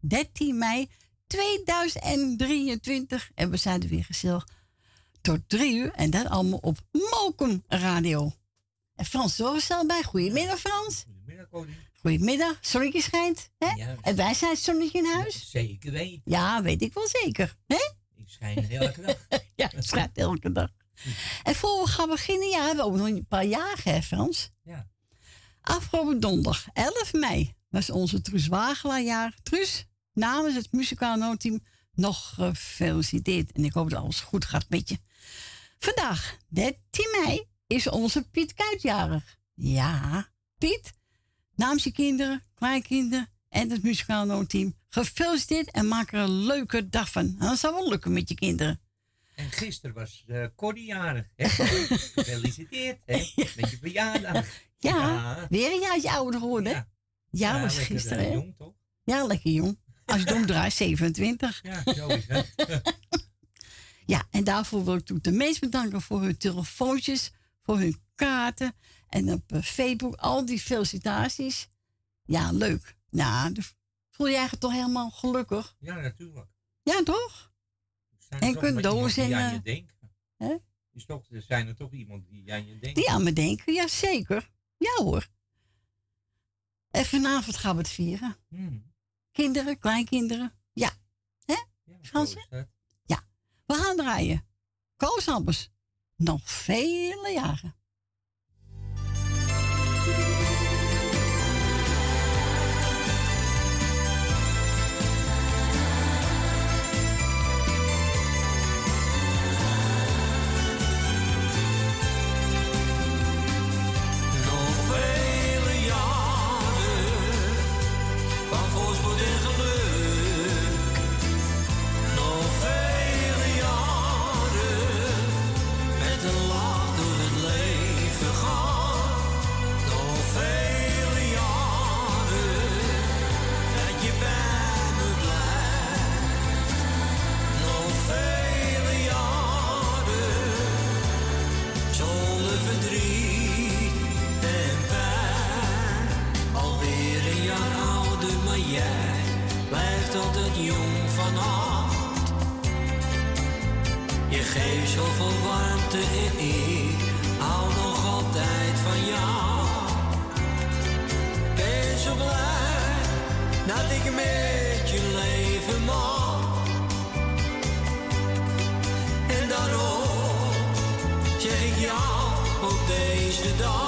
13 mei 2023. En we zijn er weer gezellig tot drie uur. En dat allemaal op Mokum Radio. En Frans Zorgstel bij. Goedemiddag Frans. Goedemiddag Cody. Goedemiddag. Zonnetje schijnt. Hè? Ja, en wij zijn het zonnetje in huis. zeker weten. Ja, weet ik wel zeker. Hè? Ik schijn elke dag. ja, het schijnt elke dag. En voor we gaan beginnen, ja, hebben we ook nog een paar jagen, hè Frans? Ja. Afgelopen donderdag, 11 mei, was onze Truus Wagelaar jaar. Truus, namens het muzikaal noodteam nog gefeliciteerd. En ik hoop dat alles goed gaat met je. Vandaag, 13 mei, is onze Piet Kuitjarig. Ja, Piet, namens je kinderen, kleinkinderen en het muzikaal noodteam, gefeliciteerd en maak er een leuke dag van. En dat zal wel lukken met je kinderen. En gisteren was uh, Corrie jarig. Gefeliciteerd hè? met je verjaardag. Ja, weer een jaartje ouder geworden. Ja, ja, was gisteren. Uh, jong toch? Ja, lekker jong. Als je het draait, 27. Ja, zo is het. ja, en daarvoor wil ik de meest bedanken voor hun telefoontjes, voor hun kaarten. En op uh, Facebook al die felicitaties. Ja, leuk. Nou, voel jij je toch helemaal gelukkig? Ja, natuurlijk. Ja, toch? en cadeaus en... Die aan je denken. Hè? Is toch, er zijn er toch iemand die aan je denkt? Die aan me denken, ja zeker. Ja hoor. En vanavond gaan we het vieren. Hmm. Kinderen, kleinkinderen. Ja. Hè? Ja, Ja. We gaan draaien. Kooshammers. Nog vele jaren. did all.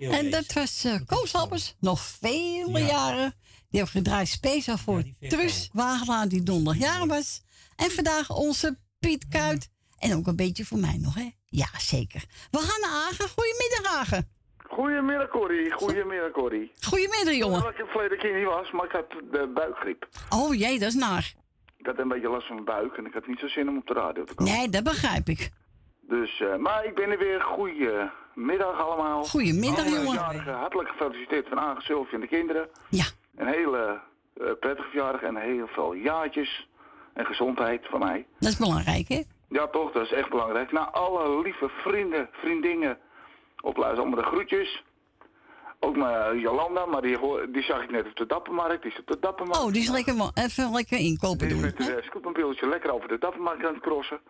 En dat was uh, Koos Happers, nog vele jaren. Die hebben gedraaid speciaal voor ja, Trus Wagelaar, die donderdag was. En vandaag onze Piet Kuit. En ook een beetje voor mij nog, hè? Ja, zeker. We gaan naar Agen. Goedemiddag, Agen. Goedemiddag, Corrie. Goedemiddag, Corrie. Goedemiddag, jongen. Ik heb verleden keer niet was, maar ik had de buikgriep. Oh jee, dat is naar. Ik had een beetje last van mijn buik en ik had niet zo zin om op de radio te komen. Nee, dat begrijp ik. Dus, uh, maar ik ben er weer. Goedemiddag allemaal. Goedemiddag, jongen. hartelijk gefeliciteerd van Agen, Sylvie en de kinderen. Ja. Een hele uh, prettige verjaardag en heel veel jaartjes en gezondheid van mij. Dat is belangrijk, hè? Ja, toch, dat is echt belangrijk. Nou, alle lieve vrienden, vriendinnen op allemaal de groetjes. Ook maar Jolanda, maar die, die zag ik net op de Dappermarkt. Die is op de Dappermarkt. Oh, die is lekker, even lekker inkopen doen. Die is met een scootmobieltje lekker over de Dappermarkt aan het crossen.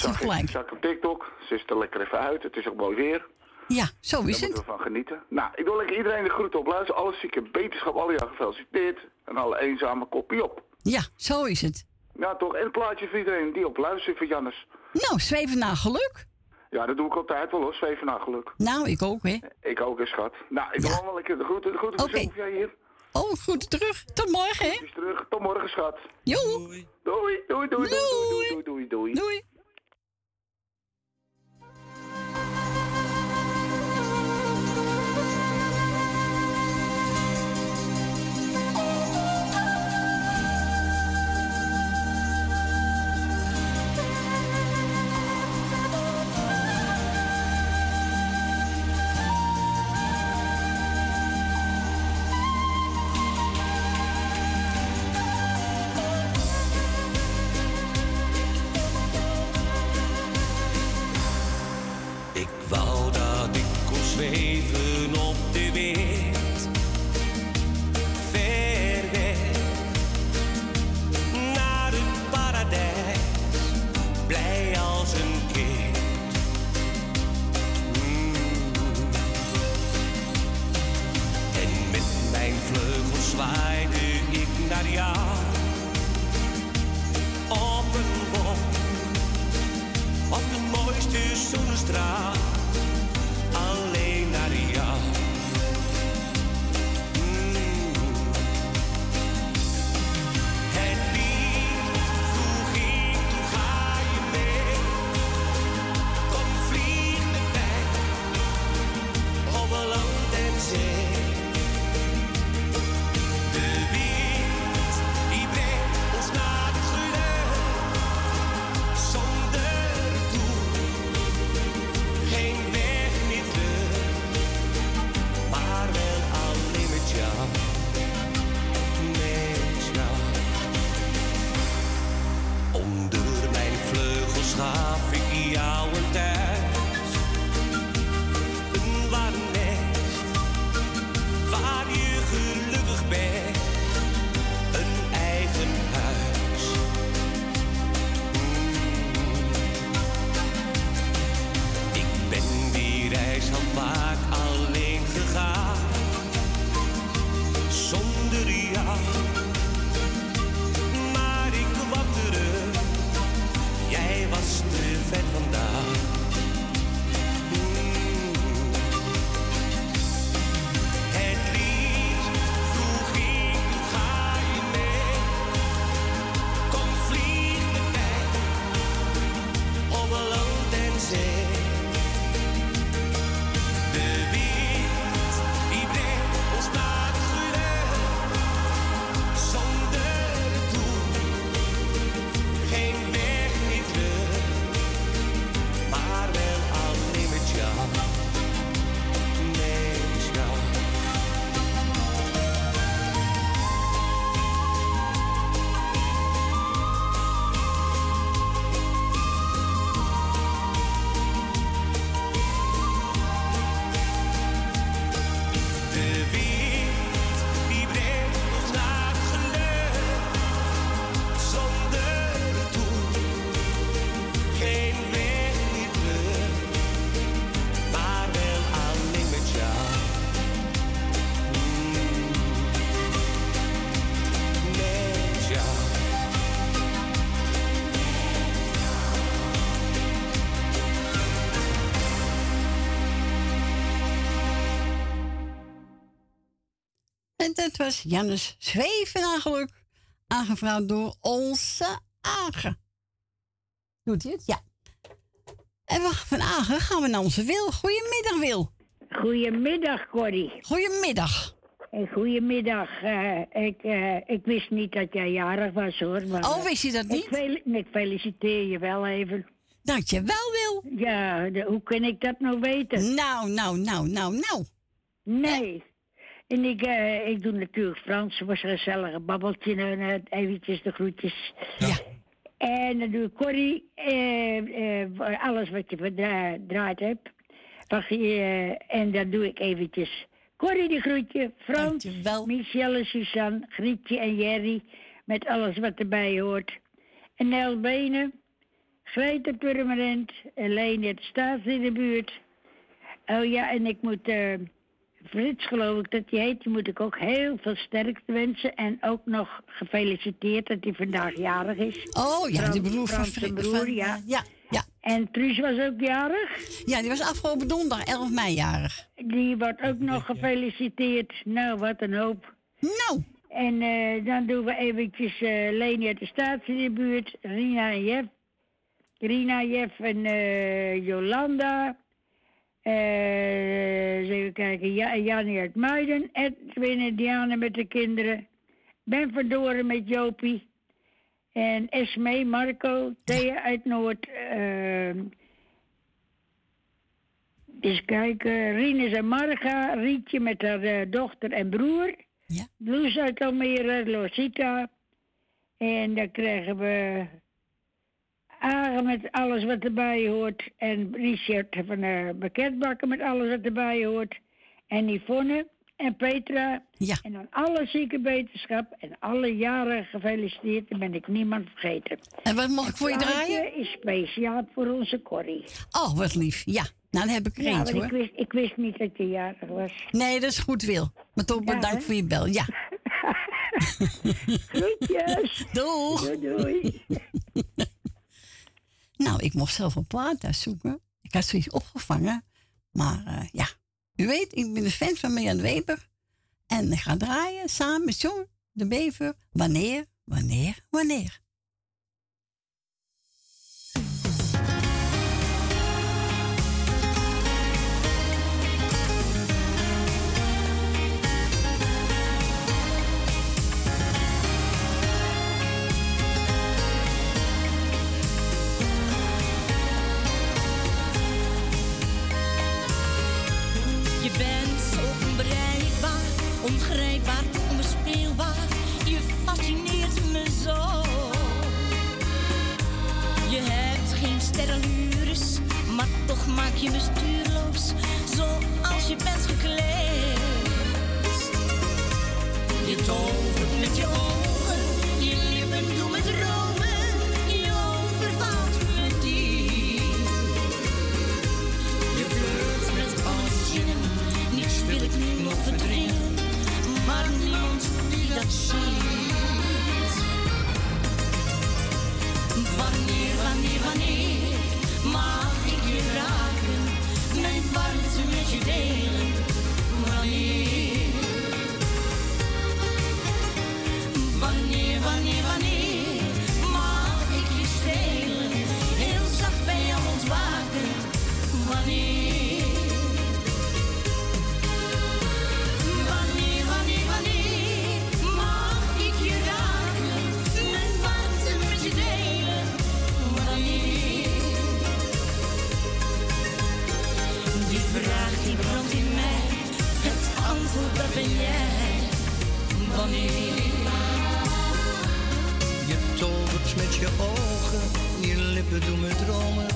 Zag ik, zag ik op TikTok. Ze is er lekker even uit. Het is ook mooi weer. Ja, zo is het. Daar moeten we van genieten. Nou, ik wil lekker iedereen de groeten op luisteren. Alle zieke beterschap, alle jaar gefeliciteerd. En alle eenzame kopie op. Ja, zo is het. Ja, toch. En een plaatje voor iedereen die op luistert voor Jannes. Nou, zweven naar geluk. Ja, dat doe ik altijd wel hoor, zweven naar geluk. Nou, ik ook, hè. Ik ook, hè, schat. Nou, ik wil allemaal lekker de groeten. De groeten okay. jij hier. Oh, goed terug. Tot morgen, hè. terug. Tot morgen, schat. Jo. Doei. Doei, doei, doei, doei, doei, doei, doei. doei. doei. Dat was Jannes Zweven geluk. Aangevraagd door onze Agen. Doet hij het? Ja. En van Agen gaan we naar onze Wil. Goedemiddag, Wil. Goedemiddag, Corrie. Goedemiddag. Hey, goedemiddag. Uh, ik, uh, ik wist niet dat jij jarig was, hoor. Maar, oh, wist je dat niet? Ik, fel ik feliciteer je wel even. Dank je wel, Wil. Ja, de, hoe kan ik dat nou weten? Nou, nou, nou, nou, nou. Nee. En ik, uh, ik doe natuurlijk Frans, was een gezellige babbeltje en eventjes de groetjes. Ja. En dan doe ik Corrie, alles wat je verdraaid hebt. Wacht, en dan doe ik eventjes Corrie de groetje, Frans, Michelle, Suzanne, Grietje en Jerry. Met alles wat erbij hoort. En Nel Benen, Greta Purmerend, het staat in de buurt. Oh ja, en ik moet... Frits geloof ik dat hij heet, die moet ik ook heel veel sterkte wensen. En ook nog gefeliciteerd dat hij vandaag jarig is. Oh ja, die broer van Frits. broer, ja. ja. Ja. En Truus was ook jarig? Ja, die was afgelopen donderdag, 11 mei jarig. Die wordt ook nog gefeliciteerd. Nou, wat een hoop. Nou. En uh, dan doen we eventjes uh, Leni uit de statie in de buurt. Rina en Jeff. Rina, Jeff en uh, Jolanda. even kijken. Ja, Jannie uit Muiden. Edwin en Diana met de kinderen. Ben Verdoren met Jopie. En Esme, Marco, Thea uit Noord. Uh, eens kijken. Rinus en Marga. Rietje met haar uh, dochter en broer. Ja. Loes uit Almere. Losita. En dan krijgen we... Agen met alles wat erbij hoort. En Richard van uh, Bekendbakken met alles wat erbij hoort. En Yvonne en Petra. Ja. En aan alle zieke beterschap en alle jaren gefeliciteerd. Dan ben ik niemand vergeten. En wat mag ik voor je draaien? is speciaal voor onze Corrie. Oh, wat lief. Ja, nou dan heb ik er ja, hoor. Ik wist, ik wist niet dat je jarig was. Nee, dat is goed, Wil. Maar toch bedankt voor je bel. Ja. Groetjes. Doeg. Doei, doei. nou, ik mocht zelf een plaat zoeken. Ik had zoiets opgevangen. Maar uh, ja, u weet, ik ben een fan van Mirjam Weber. En ik ga draaien samen met John de Bever. Wanneer, wanneer, wanneer. Maak je me stuurloos. Zoals je bent gekleed. Je tovert met je ogen, je lippen doen me dromen. Je overvalt me diep. Je flirt met alle zinnen, niets wil ik nu nog verdringen maar niemand die dat ziet. Wanneer, wanneer, wanneer mag ik je raken, warmte met je delen? Ben jij? Wanneer? Je tovert met je ogen, je lippen doen me dromen,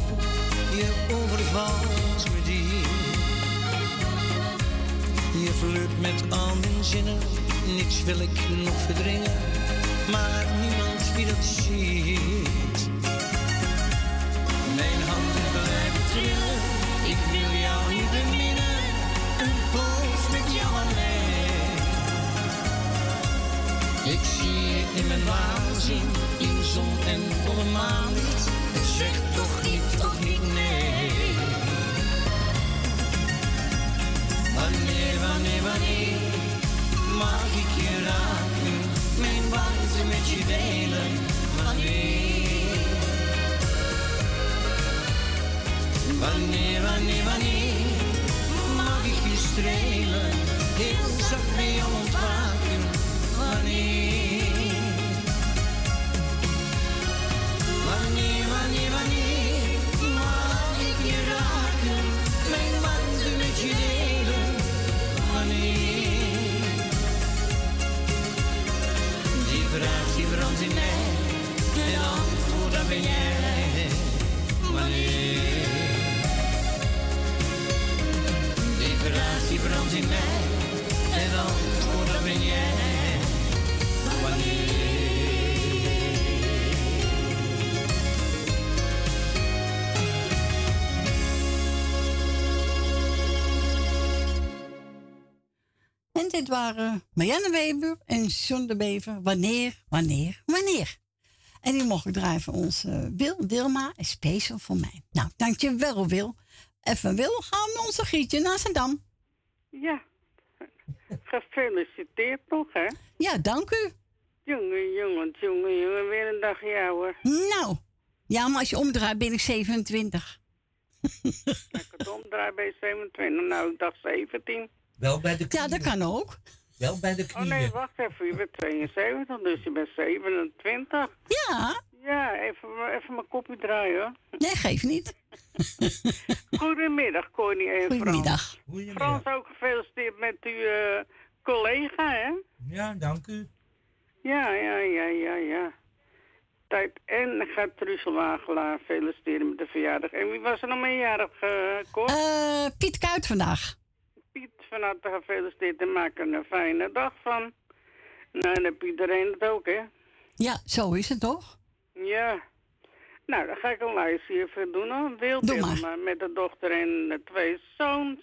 je overvalt me diep. Je flirt met al mijn zinnen, niets wil ik nog verdringen, maar niemand wie dat ziet. in zon en volle maan. Zeg toch niet, toch niet nee. Wanneer, wanneer, wanneer mag ik je raken? Mijn warmte met je delen. Wanneer? Wanneer, wanneer, wanneer mag ik je strelen? Heel zacht bij jou ontwaken. Wanneer? Ben jij. Wanneer? Die brandt in mij. En antwoord dat ben jij. Wanneer? En dit waren Marianne Weber en John de Bever. Wanneer, wanneer, wanneer. En die mogen draaien voor ons eh, Wil Dilma en special voor mij. Nou, dankjewel Wil. Even Wil, gaan we met onze Grietje naar Zandam. Ja. Gefeliciteerd toch, hè? Ja, dank u. Jongen, jongen, jongen, jongen. Weer een dag jou, hoor. Nou, ja, maar als je omdraait ben ik 27. Als ik het omdraai bij 27. Nou, ik dacht 17. Wel bij de Ja, dat kan ook. Wel bij de Oh nee, wacht even. Je bent 72, dus je bent 27. Ja, Ja, even, even mijn kopje draaien, hoor. nee, geef niet. Goedemiddag, Connie en Frans. Goedemiddag. Frans, ook gefeliciteerd met uw eh, collega, hè? Ja, dank u. Ja, ja, ja, ja, ja. Tijd. En ik ga Truus Wagelaar feliciteren met de verjaardag. En wie was er nog meejarig, uh, Cor? Eh, Piet Kuit vandaag. Van harte gefeliciteerd en maak er een fijne dag van. Nou, dan heb iedereen het ook, hè? Ja, zo is het toch? Ja. Nou, dan ga ik een lijstje even doen, hoor. Maar. met de dochter en de twee zoons.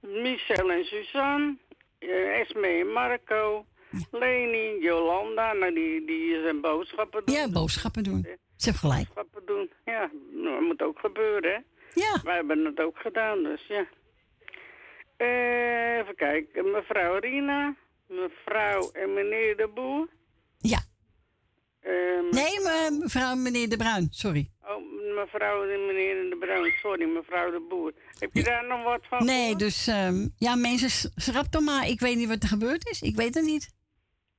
Michel en Suzanne. eh, Esme en Marco. Leni, Jolanda, nou die, die zijn boodschappen doen. Ja, boodschappen doen. Ze heeft gelijk. Boodschappen doen, ja. Nou, dat moet ook gebeuren, hè? Ja. Wij hebben het ook gedaan, dus ja. Eh, even kijken. Mevrouw Rina, mevrouw en meneer de Boer. Ja. Eh, Nee, me- mevrouw meneer De Bruin, sorry. Oh, mevrouw en meneer de Bruin, sorry, mevrouw de Boer. Heb je daar nog wat van Nee, gehoord? dus ehm, ja, mensen, schrap dan maar. Ik weet niet wat er gebeurd is. Ik weet het niet.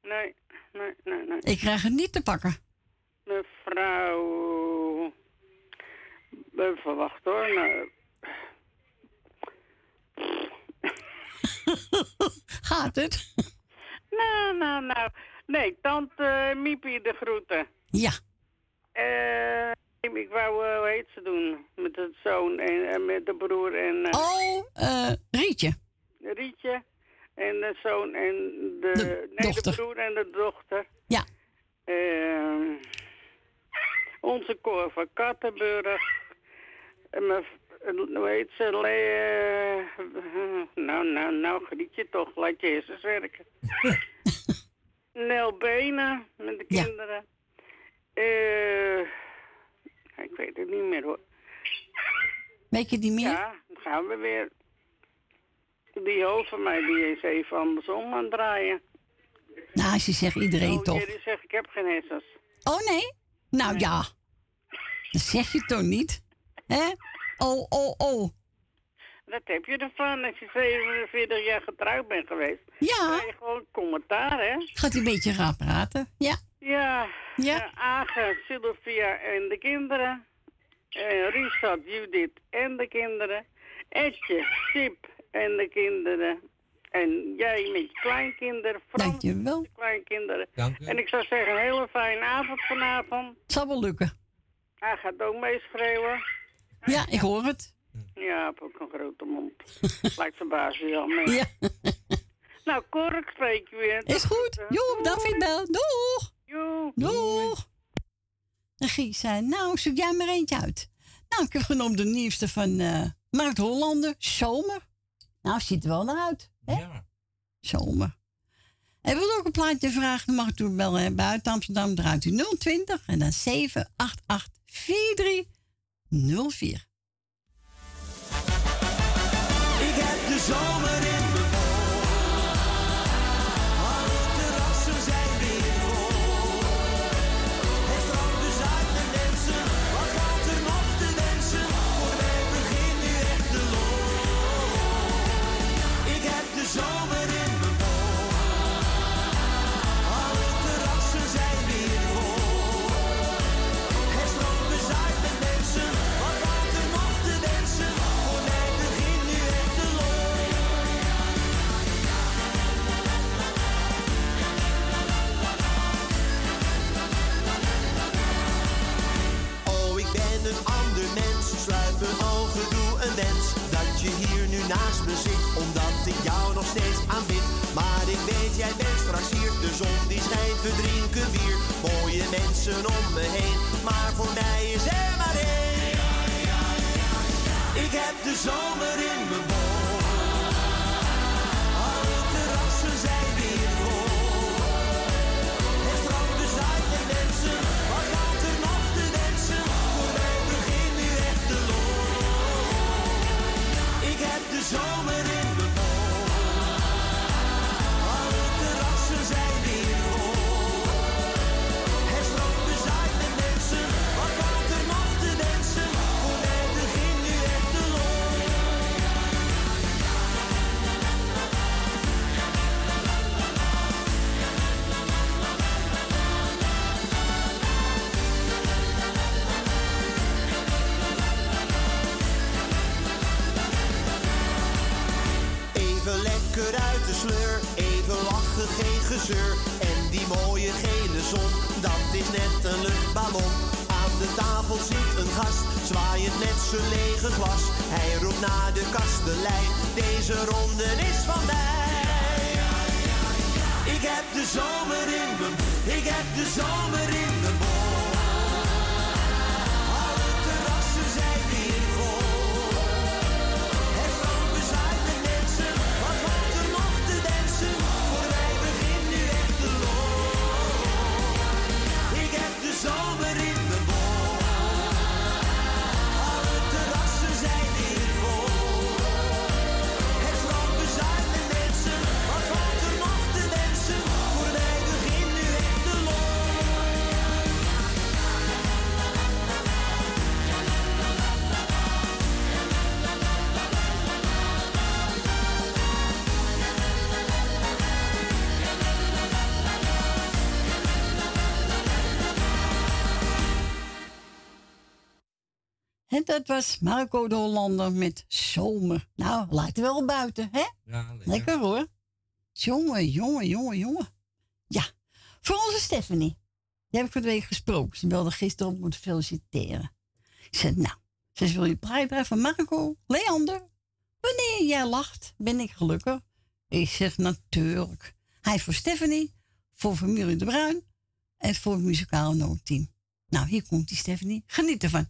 Nee, nee, nee, nee. Ik krijg het niet te pakken. Mevrouw... Even wachten hoor. Nou, Gaat het? nou, nou, nou. Nee, tante Miepie de groeten. Ja. Eh, ik wou, eh, hoe heet ze doen? Met de zoon en en met de broer en... eh, Oh, eh, Rietje. Rietje en de zoon en de, De nee, dochter. de broer en de dochter. Ja. Onze Cor van Kattenburg. En mijn, hoe heet ze? Le, eh, nou, nou, nou, Grietje toch. Laat je hersens werken. Nel Benen met de kinderen. Eh, ik weet het niet meer hoor. Weet je die meer? Ja, dan gaan we weer. Die hoofd van mij die is even andersom aan het draaien. Nou, als je zegt iedereen oh, toch. jullie zeggen ik heb geen hersens. Oh nee? Nou ja. Dat zeg je toch niet? Hè? Oh, oh, oh. Dat heb je ervan als je 47 jaar getrouwd bent geweest. Ja. Dan krijg je gewoon commentaar, hè? Gaat een beetje raar praten? Ja. Ja. Ja. eh, Age, Sylvia en de kinderen. Uh, Richard, Judith en de kinderen. Etje, Sip en de kinderen. En jij met je kleinkinderen. Frans Dankjewel. kleinkinderen. Dank u. En ik zou zeggen, een hele fijne avond vanavond. Zal wel lukken. Hij gaat ook meeschreeuwen. Ja, ik hoor het. Ja, hij heeft ook een grote mond. Lijkt je al mee. Ja. Nou, Cor, ik spreek je weer. Is goed. Joep, David bel. Doeg. Joe. Doeg. En Gies zei, nou, zoek jij maar eentje uit. Nou, ik heb genomen de nieuwste van eh Markt Hollander, Zomer. Nou, ziet er wel naar uit. Hè? Ja. Zomer. En wil ook een plaatje vragen, dan mag ik toen bellen. hè. Buiten Amsterdam draait u 020 en dan 788 4304. Ik heb de zomer in over al gedoe een wens dat je hier nu naast me zit, omdat ik jou nog steeds aanbid. Maar ik weet, jij bent straks de zon die schijnt, we drinken bier, mooie mensen om me heen. Maar voor mij is er maar één. Ik heb de zomer in mijn heb de lege glas. Hij roept naar de kastelein, deze ronde is van mij. Ik heb de zomer in mijn, ik heb de zomer in mijn dat was Marco de Hollander met Zomer. Nou, lijkt wel buiten, hè? Ja, Lekker hoor. Jongen, jongen, jongen, jongen. Ja, voor onze Stephanie. Die heb ik voor de week gesproken. Ze wilde gisteren op moeten feliciteren. Ik zei, nou, ze wil je bijdragen van Marco, Leander. Wanneer jij lacht, ben ik gelukkig. Ik zeg natuurlijk. Hij is voor Stephanie, voor familie De Bruin en voor het muzikale noodteam. Nou, hier komt die Stephanie. Geniet ervan.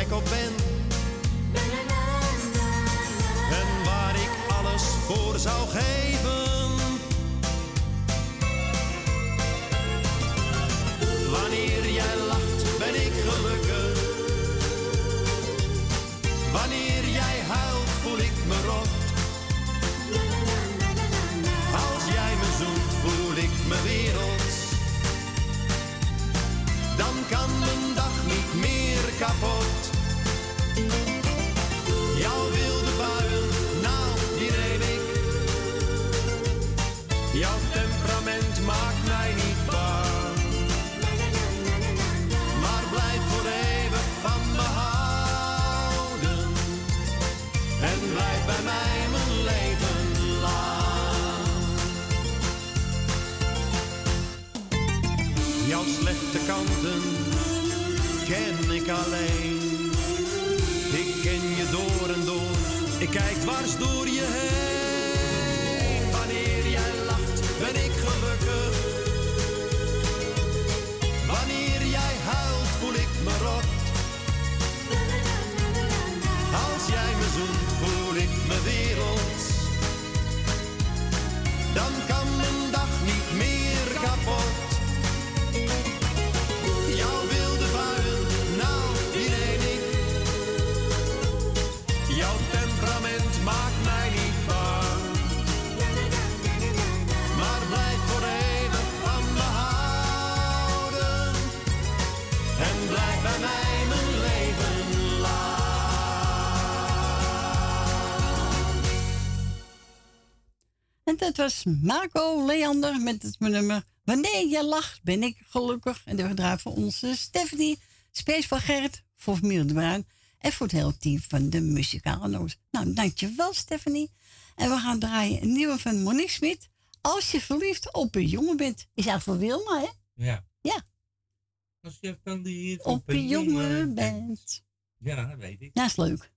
gek op ben. En waar ik alles voor zou geven. Wanneer jij. Kanten ken ik alleen. Ik ken je door en door, ik kijk dwars door je heen. Was Marco Leander met het nummer Wanneer je lacht, ben ik gelukkig. En we draaien voor onze Stephanie, Space van Gerrit, voor familie de Bruin en voor het hele team van de muzikale noot. Nou, dankjewel Stephanie. En we gaan draaien een nieuwe van Monique Smit. Als je verliefd op een jongen bent. Is eigenlijk voor Wilma, hè? Ja. Ja. Als je verliefd Op een jongen bent. Ja, dat weet ik. Ja, is leuk.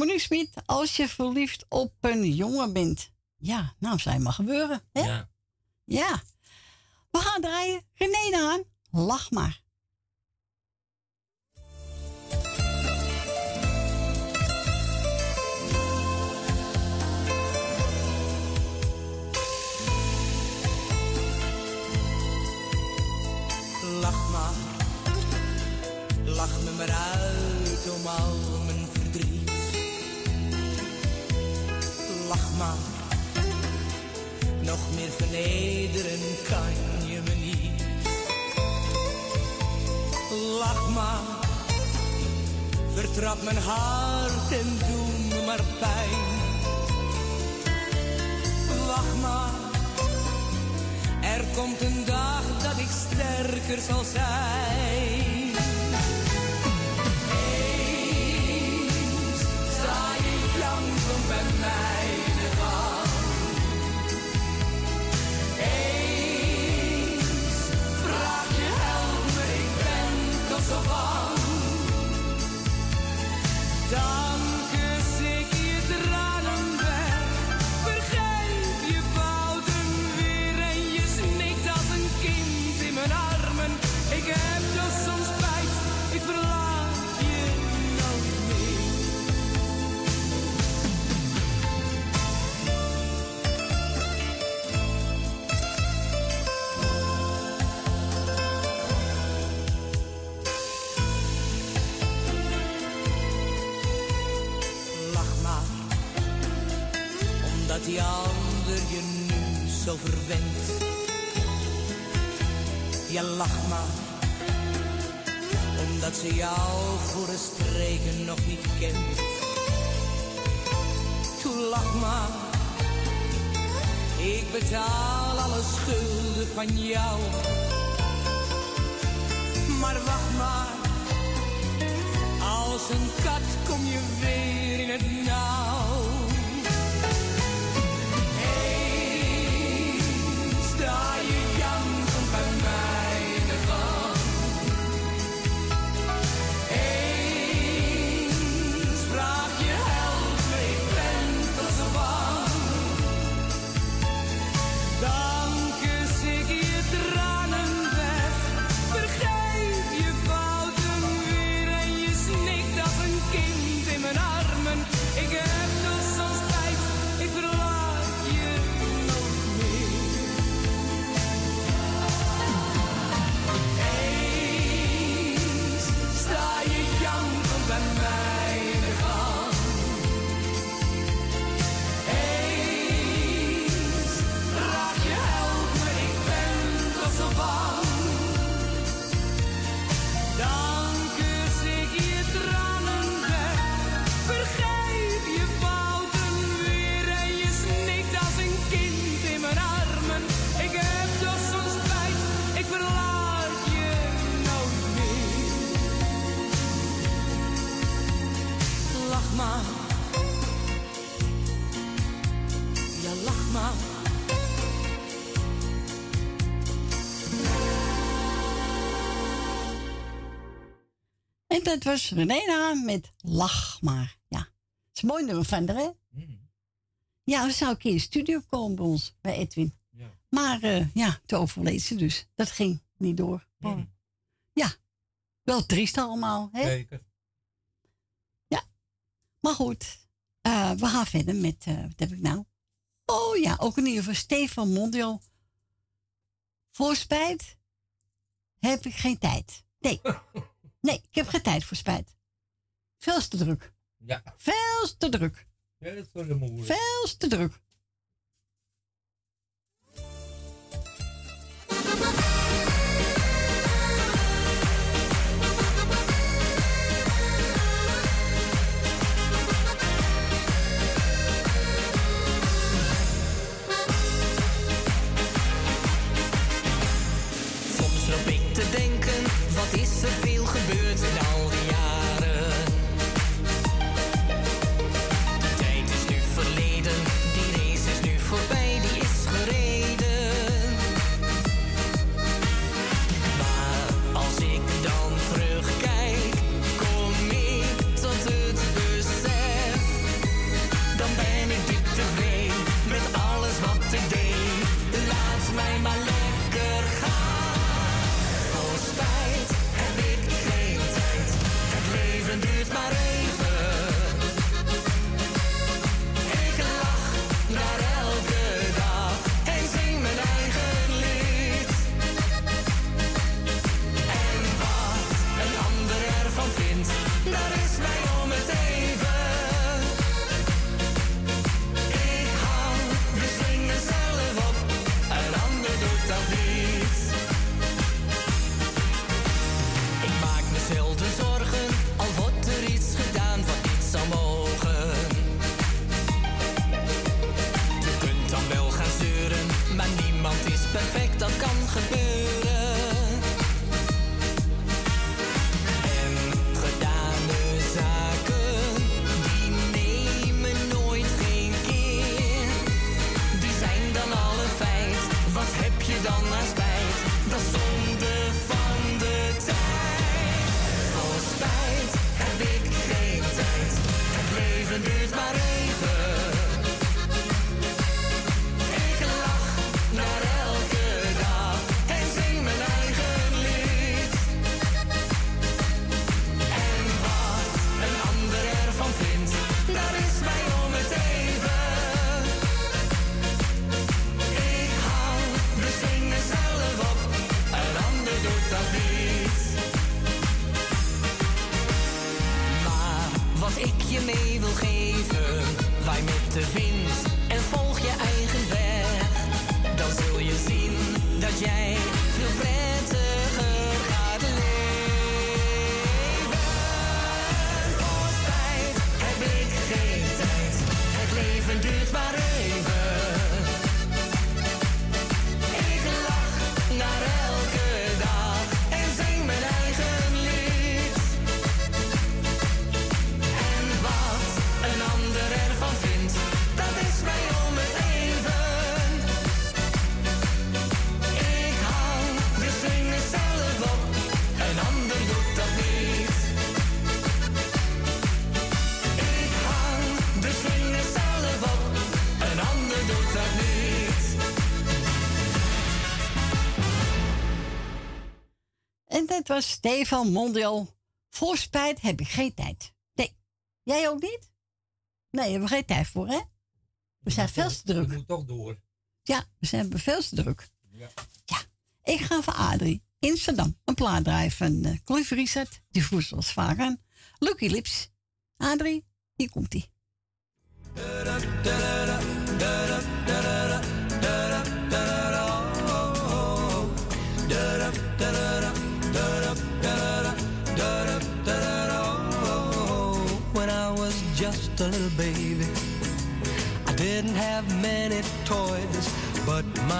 Monique Smit. Als je verliefd op een jongen bent. Ja, nou, zou maar gebeuren. Hè? Ja. Ja. We gaan draaien. René aan. Lach maar. Lach maar, lach me maar uit om al Lach maar, nog meer vernederen kan je me niet. Lach maar, vertrap mijn hart en doe me maar pijn. Wacht maar, er komt een dag dat ik sterker zal zijn. Eens sta janken bij mij Eens jou voor de streken nog niet kent. Toe lach maar, ik betaal alle schulden van jou. Maar wacht maar. Als een kat kom je weer in het nauw. Dat was René aan met Lach maar. Ja, het is een mooi nummer van haar, hè? Ja, we zou een keer in de studio komen bij ons, bij Edwin. Ja. Maar eh, ja, toen overleed ze dus. Dat ging niet door. Maar, Ja, wel triest allemaal, hè? Zeker. Maar goed, eh, we gaan verder met, eh, wat heb ik nou? Oh ja, ook in ieder geval Stefan Mondial. Voor spijt heb ik geen tijd. Nee, nee, ik heb geen tijd voor spijt. Veel te druk. Ja. Veel te druk. Veel te druk. Mee wil geven, waai met de wind en volg je eigen weg. Dan zul je zien dat jij veel prettiger Was Stefan Mondial. Voor spijt heb ik geen tijd. Nee. Jij ook niet? Nee, daar hebben we geen tijd voor, hè? We zijn veel te druk. Je moet toch door. Ja, we zijn veel te druk. Ja. Ik ga voor Adrie in Amsterdam een plaat draaien van uh, Cliff Richard. Die vroeg zoals vaak aan. Lucky Lips. Adrie, hier komt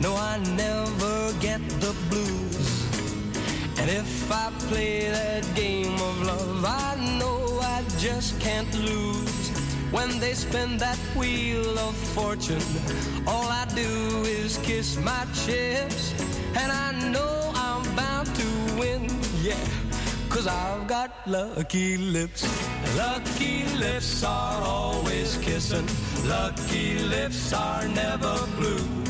No, I never get the blues. And if I play that game of love, I know I just can't lose. When they spin that wheel of fortune, all I do is kiss my chips. And I know I'm bound to win, yeah. Cause I've got lucky lips. Lucky lips are always kissing. Lucky lips are never blue.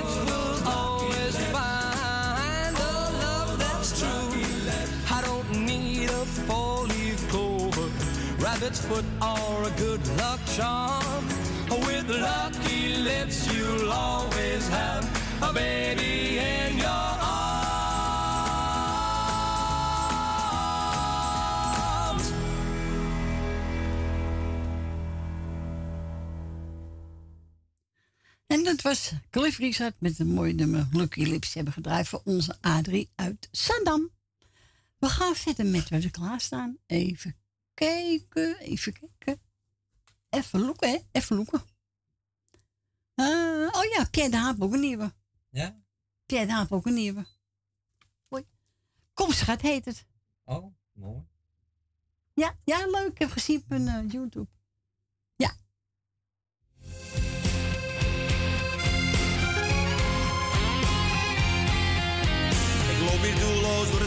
rabbit's foot, or a good luck charm. With lucky lips, you'll always have a baby in your arms. En dat was Cliff Richard met een mooi nummer Lucky Lips. Hebben gedraaid voor onze Adrie uit Sandam. We gaan verder met wat we klaarstaan. Even kijken, even kijken. Even loeken, hè? Even loeken. Eh, oh ja, Pierre de Haap ook een nieuwe. Ja? Pierre de Haap ook een nieuwe. Hoi. Kom, schat, heet het. Oh, mooi. Ja, ja, leuk. Ik heb gezien op een eh, YouTube. Ja.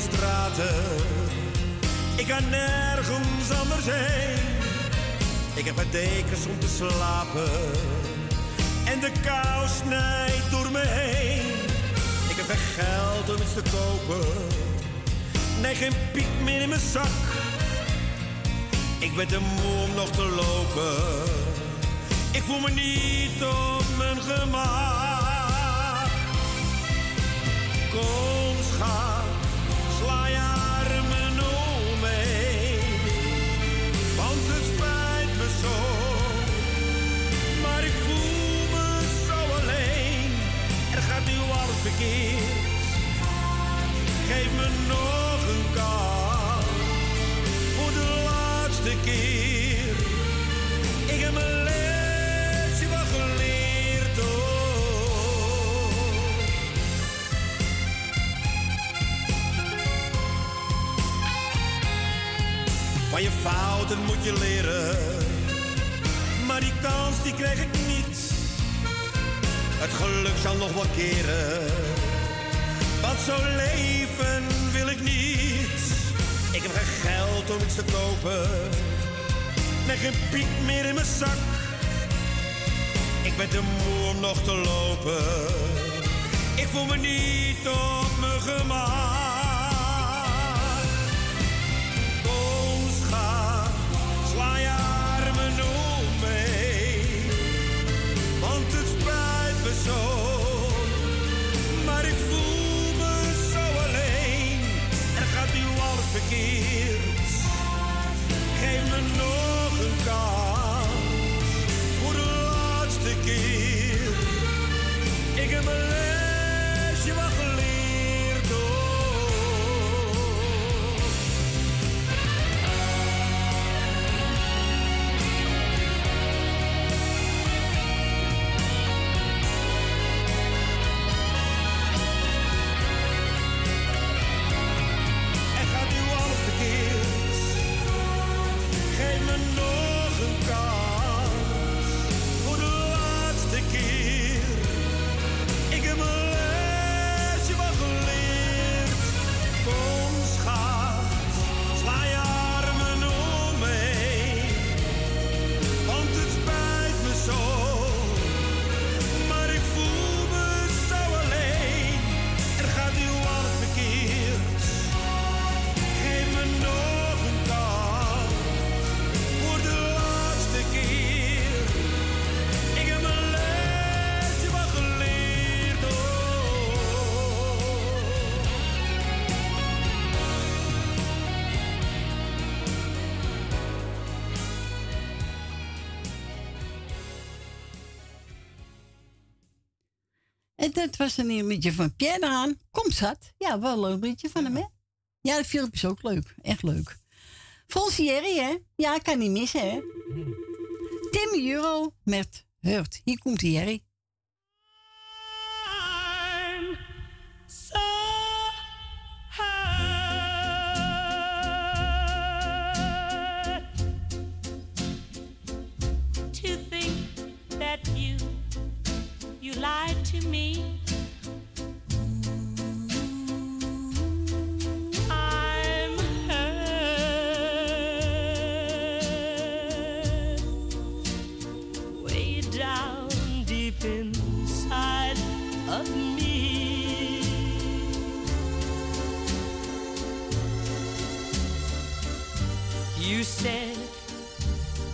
straten. Ik kan nergens anders heen. Ik heb een dekens om te slapen. En de kou snijdt door me heen. Ik heb geen geld om iets te kopen. Nee, geen piek meer in mijn zak. Ik ben te moe om nog te lopen. Ik voel me niet op mijn gemak. Kom schat, sla je Geef me nog een kans. Voor de laatste keer. Ik heb mijn lesje wel geleerd. Oh. Van je fouten moet je leren. Maar die kans die krijg ik niet. Het geluk zal nog wel keren. Want zo leven wil ik niet. Ik heb geen geld om iets te kopen. Nee, geen piek meer in mijn zak. Ik ben te moe om nog te lopen. Ik voel me niet op mijn gemak. Geef me nog een kans. Voor de laatste keer. Ik heb mijn Dat was een liedje van Pierre aan. Kom zat. Ja, wel een leuk liedje van hem, hè? Ja, de film is ook leuk. Echt leuk. Fonsieri, hè? Ja, kan niet missen, hè? Tim Euro met Hurt. Hier komt Jerry.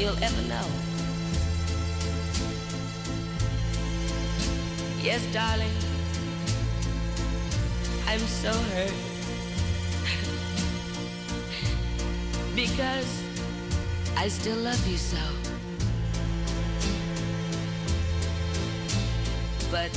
you'll ever know. Yes, darling, I'm so hurt. because I still love you so. But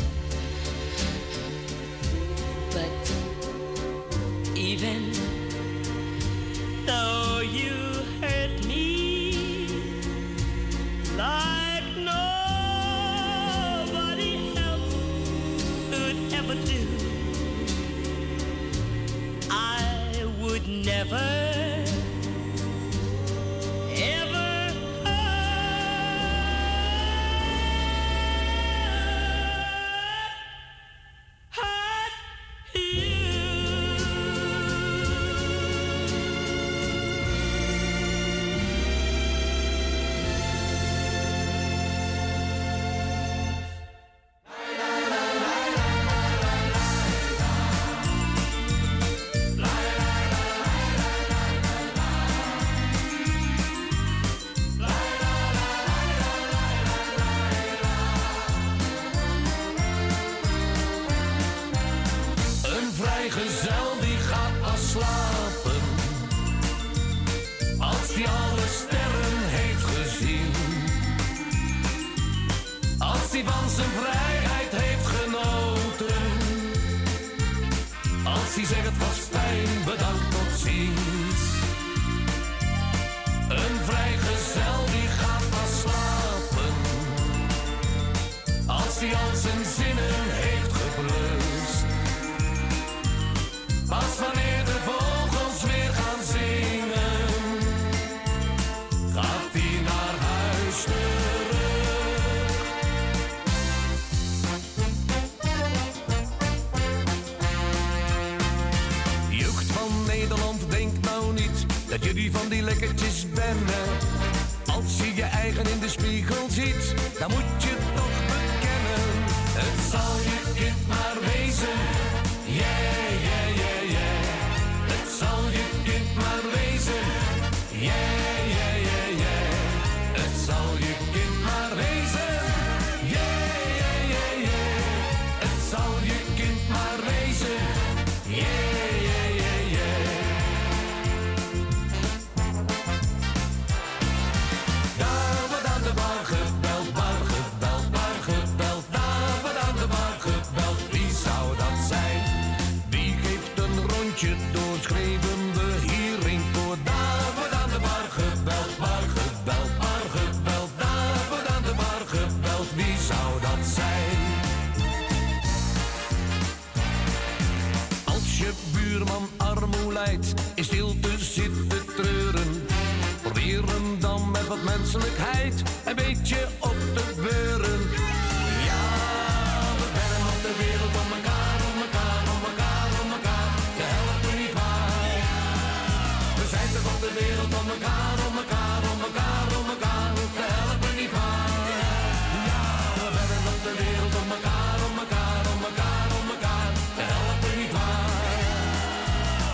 hij van zijn vrijheid heeft genoten. Als hij zegt het was fijn, bedankt tot ziens. Een vrijgezel die gaat pas slapen. Als hij al zijn van die lekkertjes wennen. Als je je eigen in de spiegel ziet, dan moet je toch bekennen. Het zal je kind maar wezen. beetje op de beuren. Ja, we bellen op de wereld om elkaar, om elkaar, om elkaar, om elkaar. We helpen niet waar. We zijn toch op de wereld om elkaar, om elkaar, om elkaar, om elkaar. We helpen niet waar. Ja, we bellen op de wereld om elkaar, om elkaar, om elkaar, om elkaar. We helpen niet waar.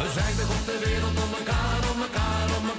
We zijn toch op de wereld om elkaar, om elkaar, om elkaar.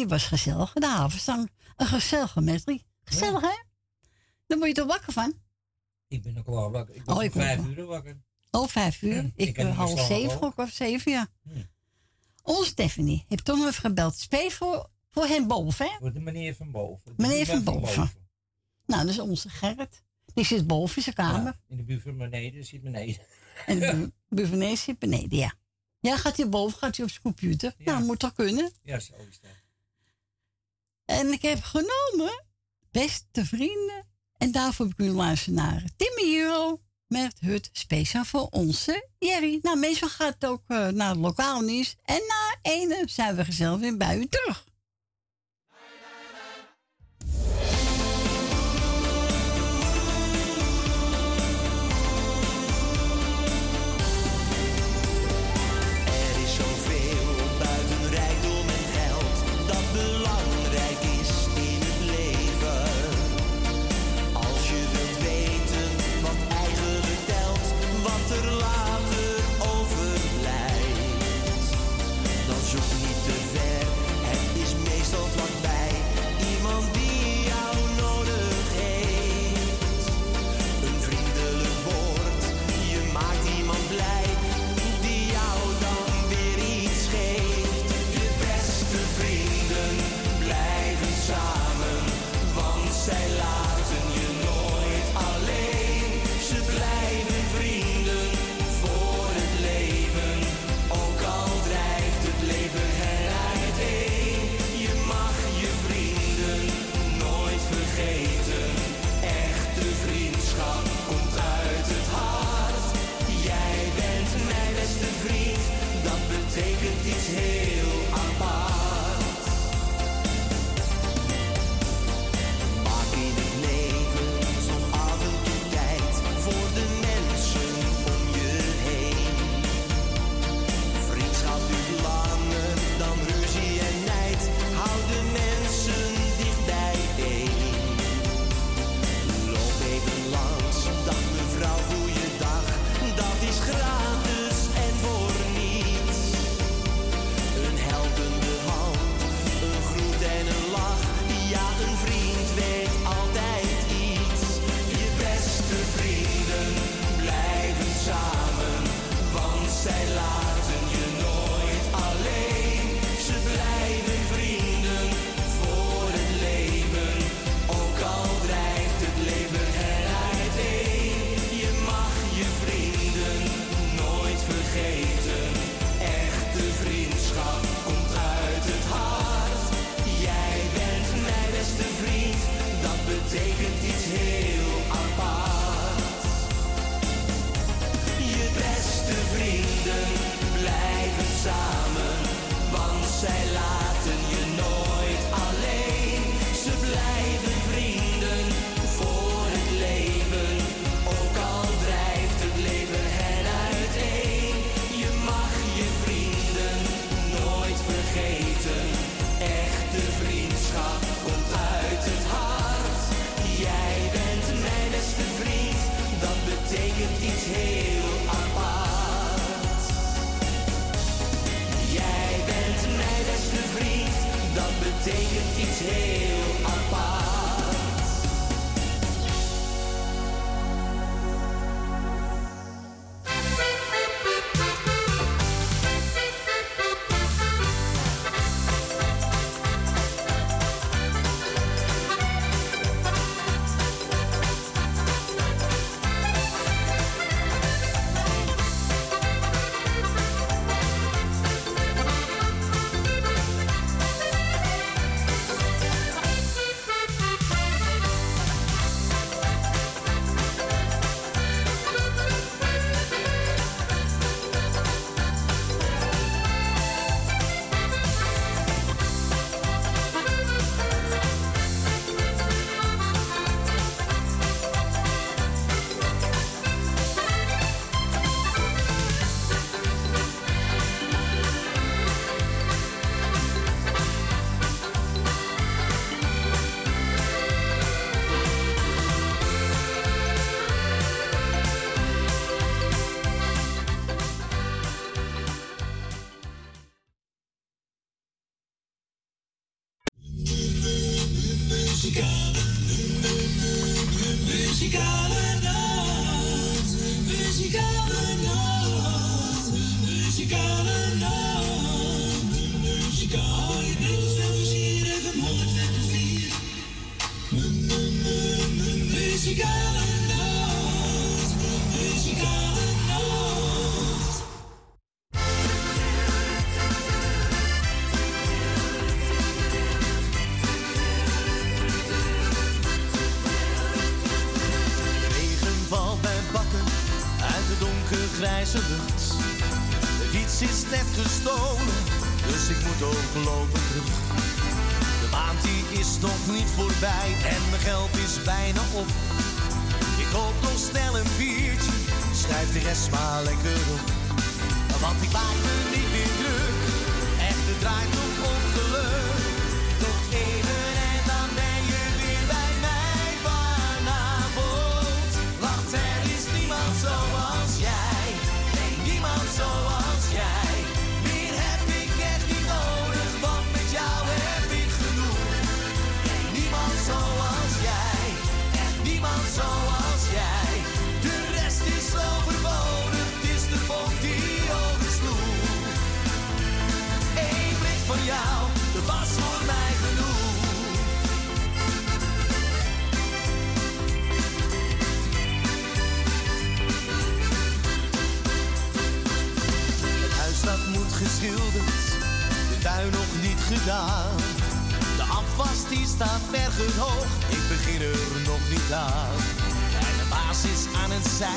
Die was gezellig. De havenzang. Een gezellige medley. Gezellig, hè? Daar word je toch wakker van? Ik ben ook wel wakker. Ik ben Oh, ik vijf uur wakker. Oh, vijf uur. ik ben half zeven, ook. of zeven, ja. Onze Stephanie heeft toch nog even gebeld. Speel voor, voor hem boven, hè? Voor de meneer van boven. De Meneer van boven. Nou, dat is onze Gerrit. Die zit boven in zijn kamer. In de buurt van beneden zit beneden. En de bu- buur van beneden zit beneden, ja. Ja, gaat hij boven, gaat hij op zijn computer. Nou, dat moet toch kunnen? Ja, zo is dat. En ik heb genomen, beste vrienden. En daarvoor heb ik u luisteren naar Timmy Euro met het speciaal voor onze Jerry. Nou, meestal gaat het ook eh, naar het lokaal nieuws. En na ene zijn we gezellig weer bij u terug.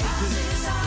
Horizon.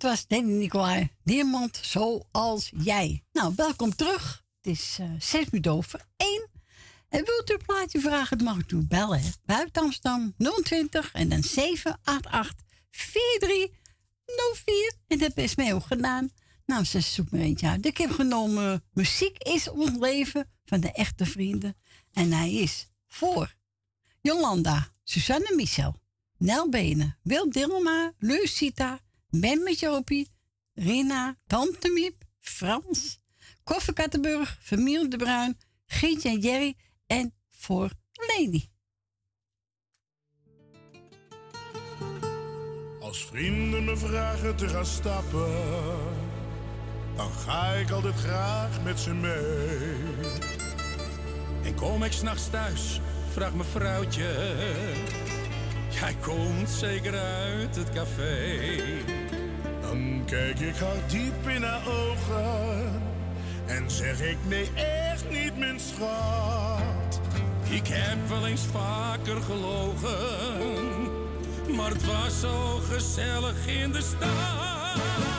dat was Danny Nicolai. Niemand zoals jij. Nou, welkom terug. Het is eh, 6 minuten over 1. En wilt u een plaatje vragen, Het mag u. Bellen, hè. Buiten Amsterdam, 020 en dan 788 4304. En dat is mij ook gedaan. Nou, ze zoekt me eentje uit. Ik heb genomen Muziek is ons leven van de echte vrienden. En hij is voor Jolanda, Suzanne, Michel, Nel Benen, Wil Dilma, Lucita... Ben Jopie, Rina, Tante Miep, Frans, Koffer Kattenburg, de Bruin, Gietje en Jerry en voor Leni. Als vrienden me vragen te gaan stappen, dan ga ik altijd graag met ze mee. En kom ik s'nachts thuis, vraagt mijn vrouwtje, jij komt zeker uit het café. Dan kijk ik haar diep in haar ogen en zeg ik nee, echt niet, mijn schat. Ik heb wel eens vaker gelogen, maar het was zo gezellig in de stad.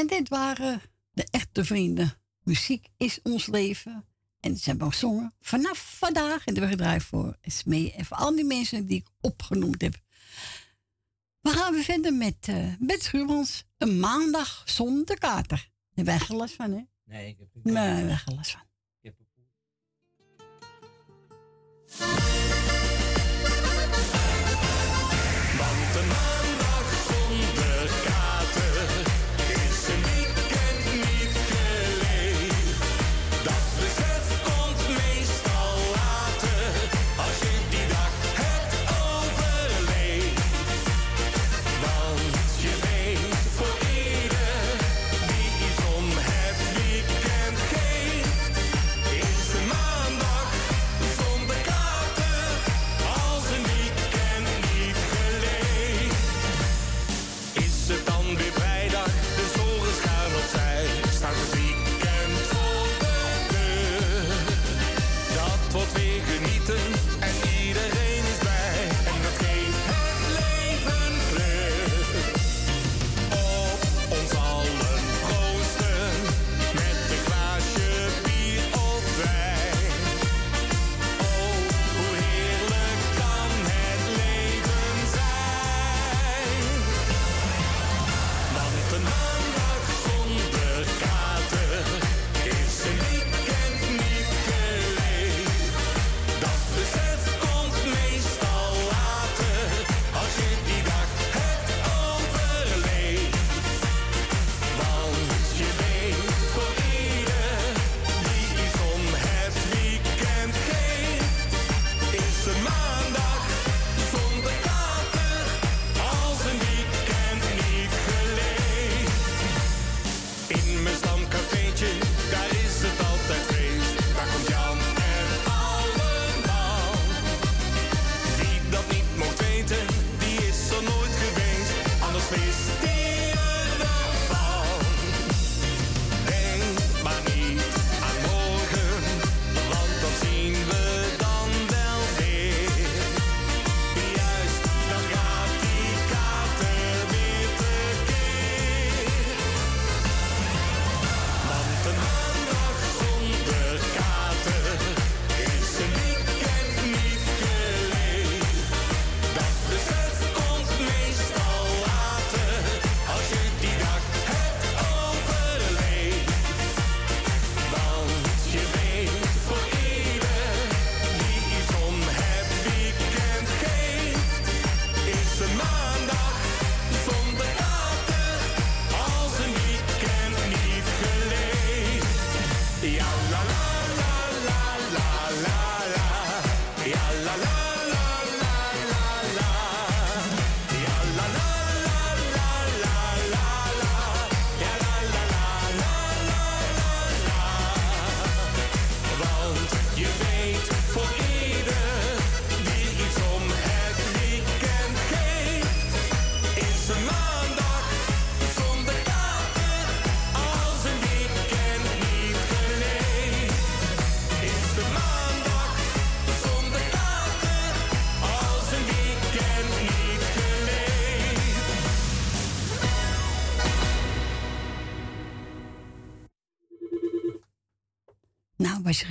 En dit waren de echte vrienden. Muziek is ons leven. En ze hebben gezongen vanaf vandaag. En de gedraaid voor Smee en voor al die mensen die ik opgenoemd heb. We gaan we verder met eh, uh, Bert Een maandag zonder kater. Daar heb je last van, hè? Nee, ik heb er geen last van. Ik heb er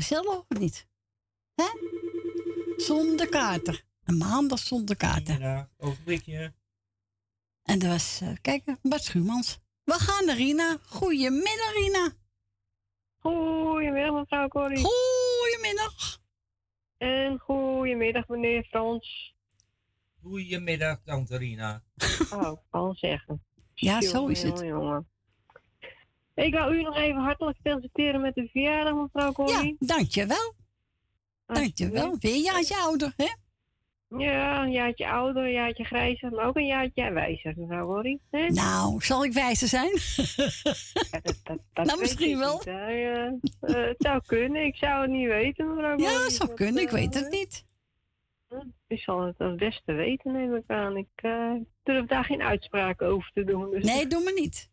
gezellig of niet? Hè? Zonder kater. Een maandag zonder kater. Ja, ogenblikje. En dat was, uh, kijk, Bart Schuurmans. We gaan naar Rina. Goedemiddag, Rina. Goedemiddag, mevrouw Corrie. Goedemiddag. En goedemiddag, meneer Frans. Goedemiddag, tante Rina. Oh, ik kan zeggen. Ja, zo is het. Jongen. Ik wou u nog even hartelijk feliciteren met de verjaardag, mevrouw Corrie. Ja, dankjewel. Dankjewel. Weer een jaartje ouder, hè? Ja, een jaartje ouder, een jaartje grijzer, maar ook een jaartje wijzer, mevrouw Corrie. Nou, zal ik wijzer zijn? Ja, dat, dat, dat nou, misschien wel. Niet, uh, uh, het zou kunnen, ik zou het niet weten, mevrouw Corrie. Ja, het zou kunnen, ik weet het niet. U zal het als beste weten, neem ik aan. Ik durf daar geen uitspraak over te doen. Dus nee, doe me niet.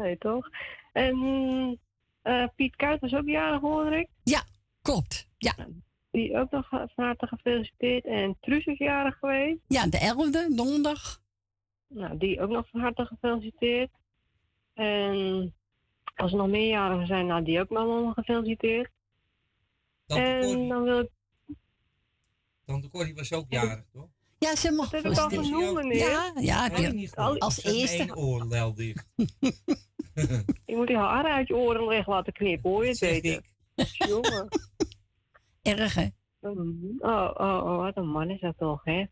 Nee, toch? En uh, Piet Kuit was ook jarig, hoor ik. Ja, klopt. Ja. Die ook nog van harte gefeliciteerd. En Truus is jarig geweest. Ja, de 11e, donderdag. Nou, die ook nog van harte gefeliciteerd. En als er nog meer jarigen zijn, nou, die ook nog gefeliciteerd. en dan wil ik Tante Corrie was ook jarig, toch? Ja, ze mag Dat heb ik al genoemd, meneer. Ja, ja niet als eerste. Eén oor wel dicht. je moet die haren uit je oren weg laten knippen, hoor je het weten. Jongen. Erg, hè? Oh, oh, oh, wat een man is dat toch, hè?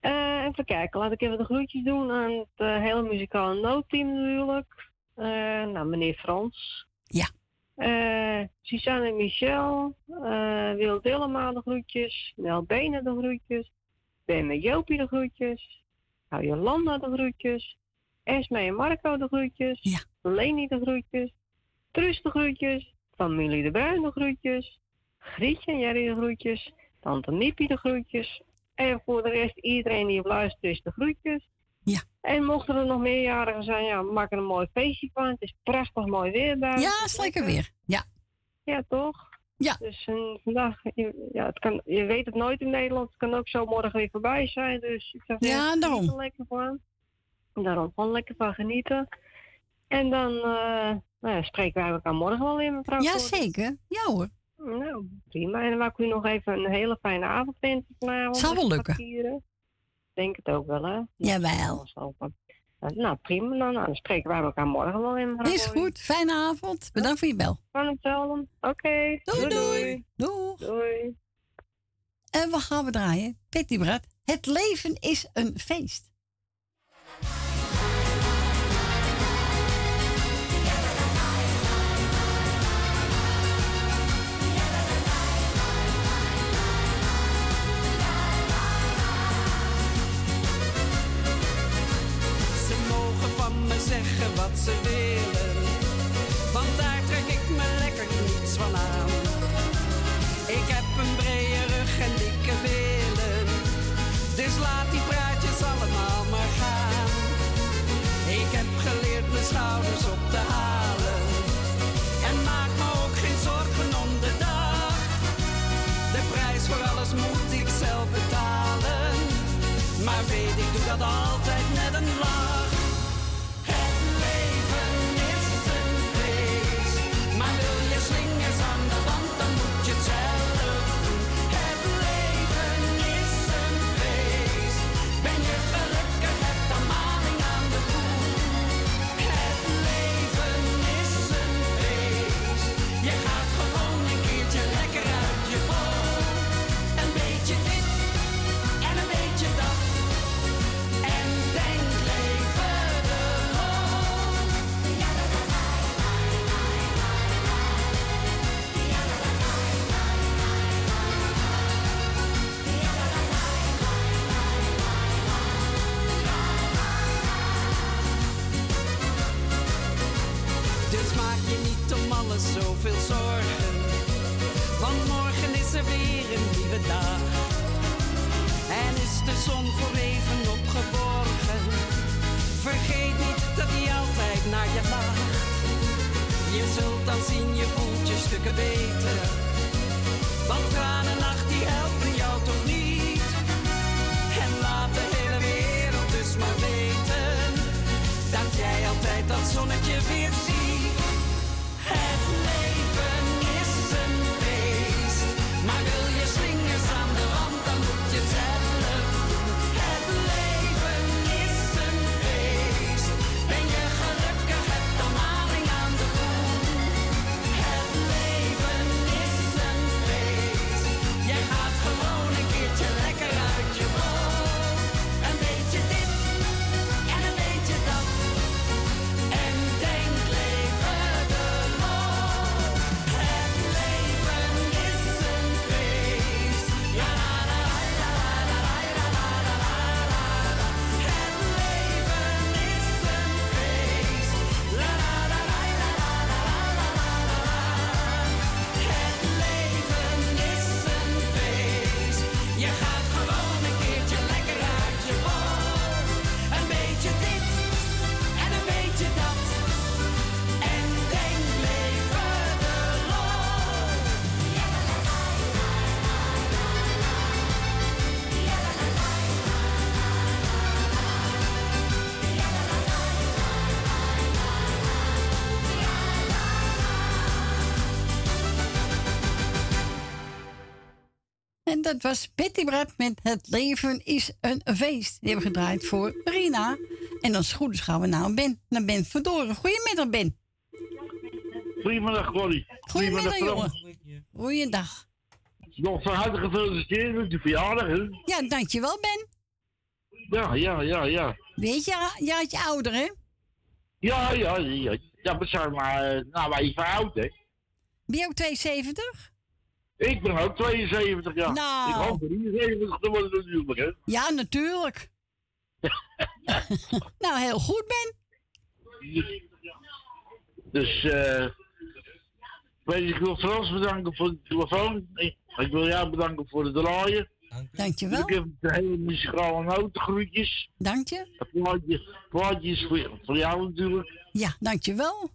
Uh, even kijken, laat ik even de groetjes doen aan het uh, hele muzikale noodteam natuurlijk. Uh, nou, meneer Frans. Ja. Suzanne en Michel, Wil Dillema de groetjes, Nel Benen de groetjes, Ben met Jopie de groetjes, nou Jolanda de groetjes, Esme en Marco de groetjes, ja. Leni de groetjes, Truus de groetjes, familie de Bruin de groetjes, Grietje en Jerry de groetjes, Tante Nippie de groetjes en voor de rest iedereen die op luistert is de groetjes. Ja. En mochten er nog meerjarigen zijn, ja, maak er een mooi feestje van. Het is prachtig mooi weer buiten. Ja, is lekker weer. Ja. Ja, toch? Ja. Dus uh, vandaag, ja, het kan, je weet het nooit in Nederland. Het kan ook zo morgen weer voorbij zijn. Dus ik zeg, ja, daarom. er lekker van. Daarom gewoon lekker van genieten. En dan uh, nou ja, spreken wij elkaar morgen wel weer, mevrouw. Ja, zeker. Ja hoor. Nou, prima. En dan wou ik u nog even een hele fijne avond wensen vanavond. Zal wel lukken. Papieren denk het ook wel, hè? Jawel. Nou, prima. Dan, nou, dan spreken wij elkaar morgen wel in. Is goed. Fijne avond. Bedankt voor je bel. Van hetzelfde. Oké. Doei, doei. Doei. Doei. En wat gaan we draaien? Petty Brad. Het leven is een feest. Zeggen wat ze willen, want daar trek ik me lekker niets van aan. Ik heb een brede rug en dikke billen, dus laat die praatjes allemaal maar gaan. Ik heb geleerd mijn schouders op te halen en maak me ook geen zorgen om de dag. De prijs voor alles moet ik zelf betalen, maar weet ik doe dat altijd zoveel zorgen. Want morgen is er weer een nieuwe dag. En is de zon voor even opgeborgen. Vergeet niet dat hij altijd naar je lacht. Je zult dan zien, je voelt je stukken beter. Want tranennacht die helpen jou toch niet. En laat de hele wereld dus maar weten. Dat jij altijd dat zonnetje weer ziet. Dat was Betty Brad met Het leven is een feest. Die hebben we gedraaid voor Rina. En als het goed is gaan we naar Ben. Naar Ben Verdoren. Goedemiddag, Ben. Goedemiddag, Corrie. Goedemiddag, Frans. jongen. Goeiedag. Nog van harte gefeliciteerd met je verjaardag, hè? Ja, dankjewel, Ben. Ja, ja, ja, ja. Weet je, ja, jaartje ouder, hè? Ja, ja, ja. Ja, we zijn maar, eh, nou, wij even oud, hè? Ben je ook 72? Ik ben ook 72 jaar. Nou. Ik hoop 73 te worden natuurlijk, hè? Ja, natuurlijk. nou, heel goed, Ben. Dus, eh... weet je, ik wil Frans bedanken voor de telefoon. Ik, ik wil jou bedanken voor het draaien. Dankjewel. Ik heb de hele muzikale noten, groetjes. Dank je. Het plaatje, plaatje is voor, voor jou natuurlijk. Ja, dankjewel.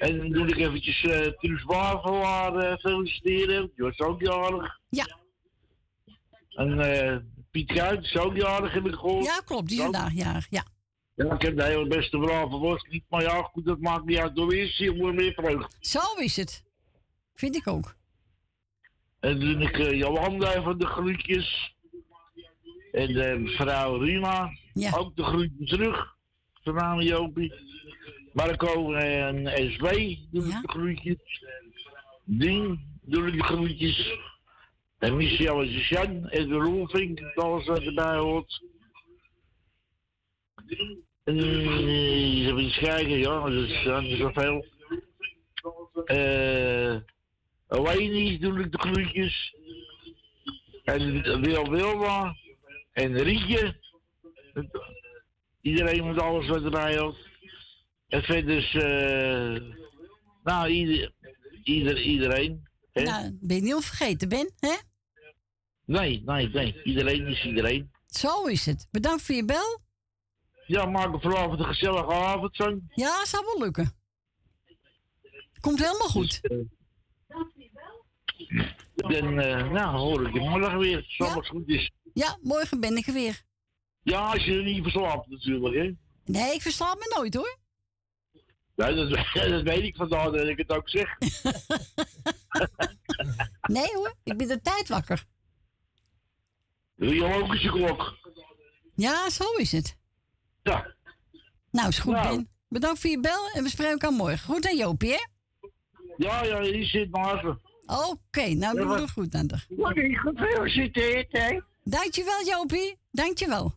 En dan doe ik eventjes eh Truus Bavelaar eh, feliciteren. Die was ook jarig. Ja. En eh Piet Kuit is ook jarig, heb ik gehoord. Ja, klopt. Die is vandaag jarig, ja. Ja, ik heb de hele beste brave worst niet. Maar ja, goed, dat maakt niet uit. Door eerst zie je meer vreugde. Zo is het. Vind ik ook. En dan doe ik uh, Jolanda even de groetjes. En eh, mevrouw Rima. Ook de groetjes terug. Van naam Jopie. Marco en SW doe ik de groetjes. Ding doe ik de groetjes. En Michel en Suzanne en de Rolfink, alles wat erbij hoort. En eh, even eens kijken, ja, dat is dat is zoveel. Eh. Oeni doe ik de groetjes. En Wil Wilma. En Rietje. Iedereen moet alles wat erbij had. En verder is, eh nou, ieder, ieder, iedereen. Hè? Nou, ben je niet onvergeten, Ben, hè? Nee, nee, nee. Iedereen is iedereen. Zo is het. Bedankt voor je bel. Ja, maak er vanavond een gezellige avond zo. Ja, zal wel lukken. Komt helemaal goed. En eh nou, hoor ik je morgen weer. Als Ja. alles goed is. Ja, morgen ben ik er weer. Ja, als je er niet verslaapt natuurlijk, hè. Nee, ik verslaap me nooit, hoor. Nee, dat, dat weet ik vandaar dat ik het ook zeg. Nee, hoor. Ik ben de tijd wakker. Wil je ook eens je klok? Ja, zo is het. Ja. Nou, is goed, Nou. Ben. Bedankt voor je bel en we spreken elkaar morgen. Goed aan Jopie, hè? Ja, ja, hier zit maar even. Oké, nou doen we goed aan de. Morgen gefeliciteerd, hè? Dankjewel, Jopie. Dankjewel.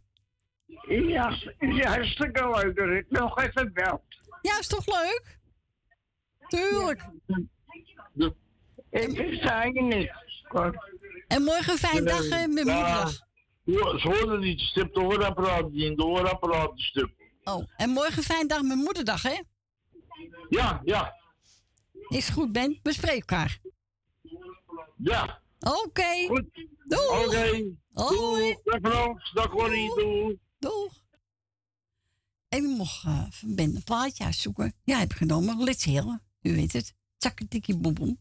Ja, is hartstikke leuk dat ik nog even bel. Ja, is toch leuk? Tuurlijk. Ik versta je niet. En morgen een fijne dag hè, met Ja. moederdag. Ja, Ze hoorden niet, ze hebt de hoorapparaat niet in, de hoorapparaat stuk. Oh, en morgen een fijne dag met moederdag, hè? Ja, ja, Is goed, Ben. We spreken elkaar. ja. Oké. Goed. Doeg. Oké. Hoi. Dag Frans, dag Ronnie, doei. Doeg. En ik mocht eh, van Ben een plaatje uitzoeken. Ja, heb genomen. Let's Hill. U weet het. Tjakketikkie boeboem.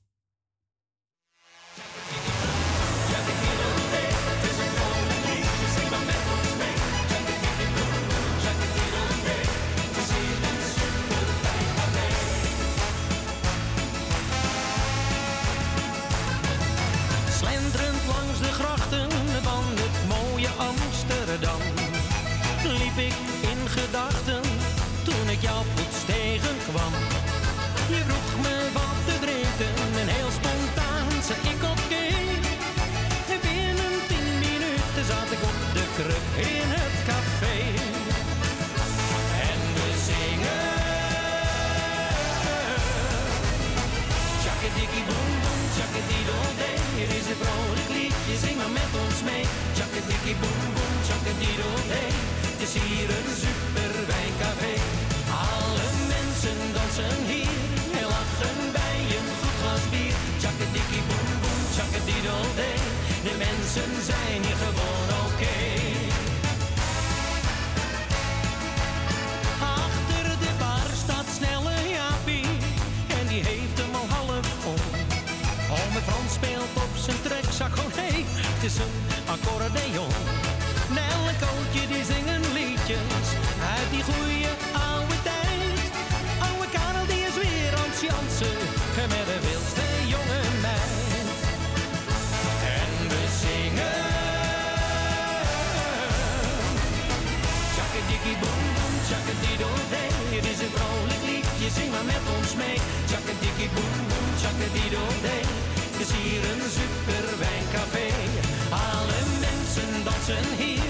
De mensen zijn hier gewoon oké. Achter de bar staat snelle Jaapie en die heeft hem al half om. Ome Frans speelt op zijn treksaxoon, hey, het is een accordeon. Nel en Kootje die zingen liedjes uit die goeie boem boem, tjakkadiddel-dee. Het is hier een super wijncafé. Alle mensen dansen hier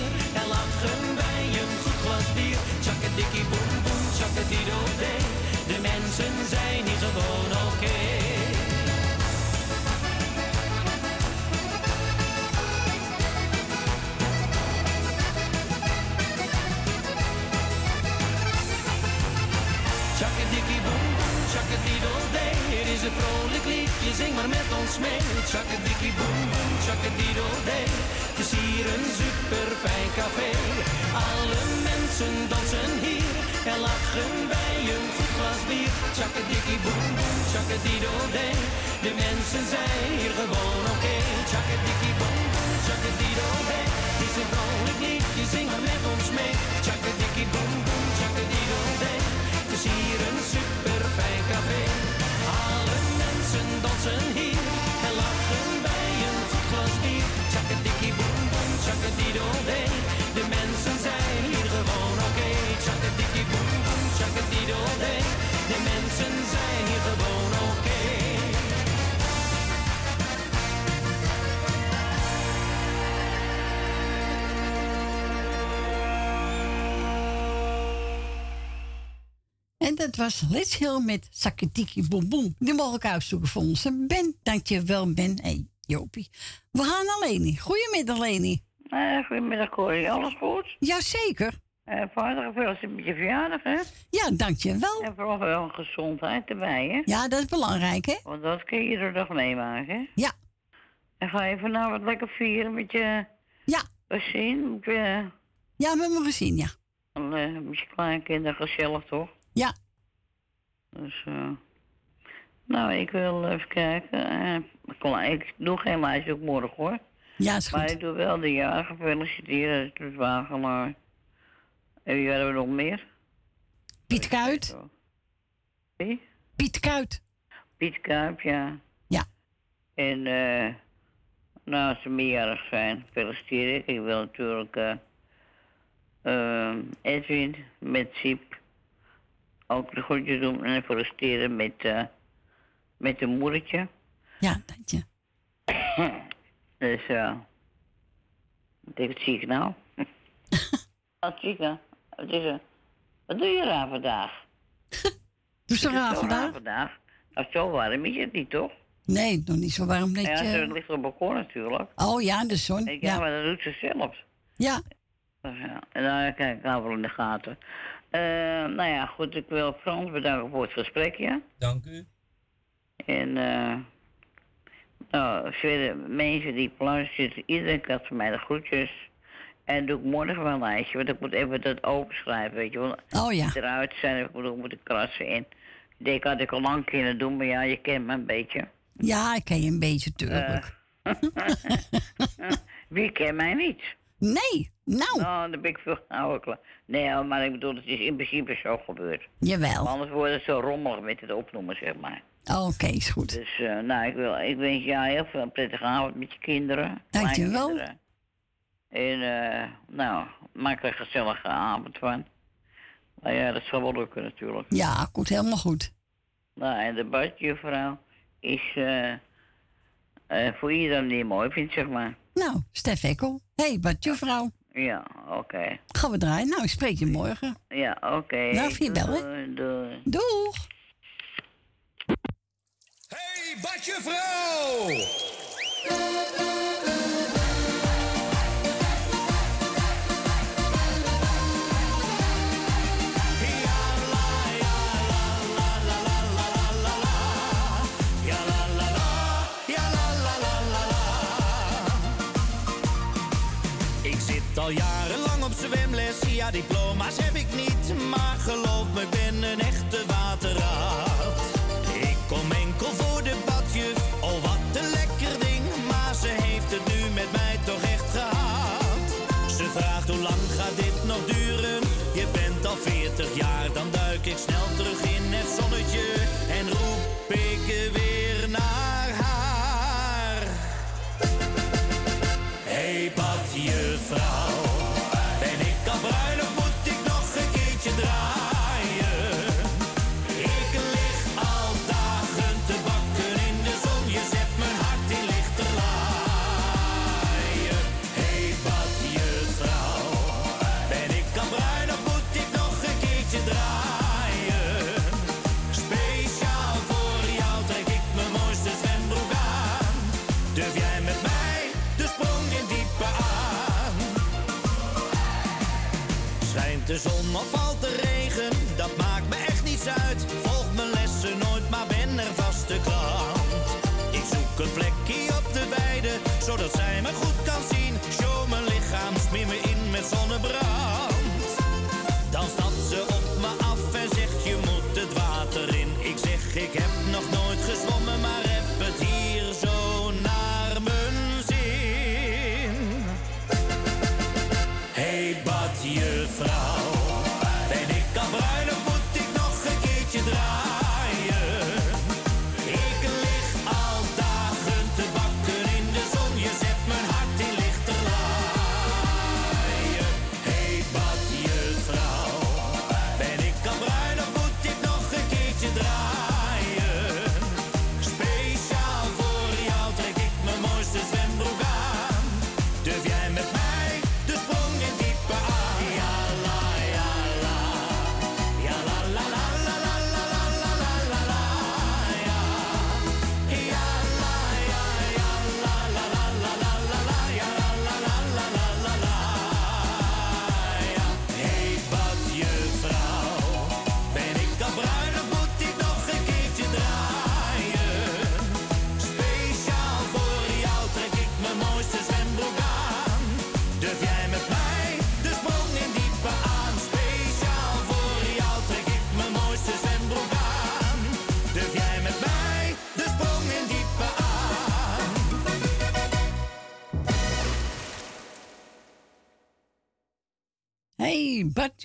zing maar met ons mee. Tjakkadikkie boem boem, tjakkadiddel-dee. Het is hier een super fijn café. Alle mensen dansen hier en lachen bij een goed glas bier. Tjakkadikkie boem boem, tjakkadiddel-dee. De mensen zijn hier gewoon oké. Boem, En dat was Let's Hill met Sakatiki Boom Boom. Die mogen ik uitzoeken voor ons. En Ben, dankjewel Ben. Hey, Jopie. We gaan naar Leni. Goedemiddag Leni. Eh, goedemiddag Corrie, alles goed? Jazeker. Uh, vader, gefeliciteerd met je verjaardag, hè? Ja, dankjewel. En vooral wel gezondheid erbij, hè? Ja, dat is belangrijk, hè? Want dat kun je iedere dag meemaken, hè? Ja. En ga je vanavond lekker vieren met je... Ja. Gezin? Met je... Ja, met mijn gezin, ja. Uh, met je kleinkinderen, gezellig, toch? Ja. Dus, eh... nou, ik wil even kijken. Eh, ik, doe geen lijstje ook morgen, hoor. Ja, is goed. Maar ik doe wel de jaren feliciteren, het is Wagelaar. En wie hadden we nog meer? Piet Kuit. Wie? Piet Kuit. Piet Kuip, ja. Ja. En eh, nou, als ze meerjarig zijn, feliciteer ik. Ik wil natuurlijk eh, Edwin met Siep ook de groetjes doen en feliciteren met, eh met een moedertje. Ja, dank je. Dus ja. Wat ik zie ik nou? Wat zie ik nou? Wat is er? Wat doe je eraan vandaag? Doe ze Is het raar vandaag? vandaag? Nou, zo warm is het niet, toch? Nee, nog niet zo warm net. Ja, ze ligt op het balkon natuurlijk. Oh ja, de zon. Ik, ja, Ja. maar dat doet ze zelf. Ja. Dus ja, en dan kijk ik nou wel in de gaten. Eh, nou ja, goed, ik wil Frans bedanken voor het gesprekje. Dank u. En eh nou, verder mensen die plaats zitten, iedereen krijgt van mij de groetjes. En doe ik morgen wel een lijstje, want ik moet even dat openschrijven, weet je wel. Oh ja. Eruit zijn, ik moet ook moeten krassen in. Ik denk had ik al lang kunnen doen, maar ja, je kent me een beetje. Ja, ik ken je een beetje, tuurlijk. Wie kent mij niet? Nee, nou. Nou, dan ben ik veel ouder klaar. Nee, maar ik bedoel, het is in principe zo gebeurd. Jawel. Anders wordt het zo rommelig met het opnoemen, zeg maar. Oké, is goed. Dus, eh, nou, ik, wil, ik wens jou heel veel prettige avond met je kinderen. Dankjewel. En, eh, nou, maak er een gezellige avond van. Nou ja, dat zal wel lukken natuurlijk. Ja, komt helemaal goed. Nou, en de badjuffrouw is eh, voor iedereen die mooi vindt, zeg maar. Nou, Stef Ekkel. Hé, hey, wat juffrouw. Ja, oké. Gaan we draaien? Nou, ik spreek je morgen. Ja, oké. Nou, via bellen. Doei, doei. Doeg. Hey, badje ja diploma's heb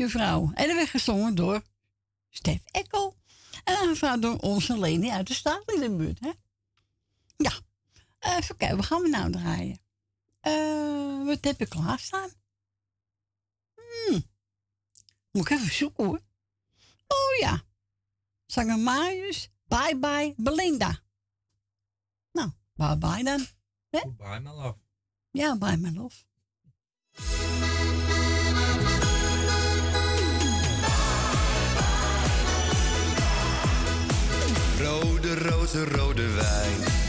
Vrouw. En er werd gezongen door Stef Eckel En aangevraagd door onze Leni uit de stad in de buurt. Hè? Ja. Eh, even kijken, wat gaan we nou draaien? Eh, wat heb ik klaarstaan? Hmm. Moet ik even zoeken hoor. Oh ja. Zanger Marius, bye bye Belinda. Nou, bye bye dan. Bye my love. Ja, bye my love. Rode, roze, rode wijn.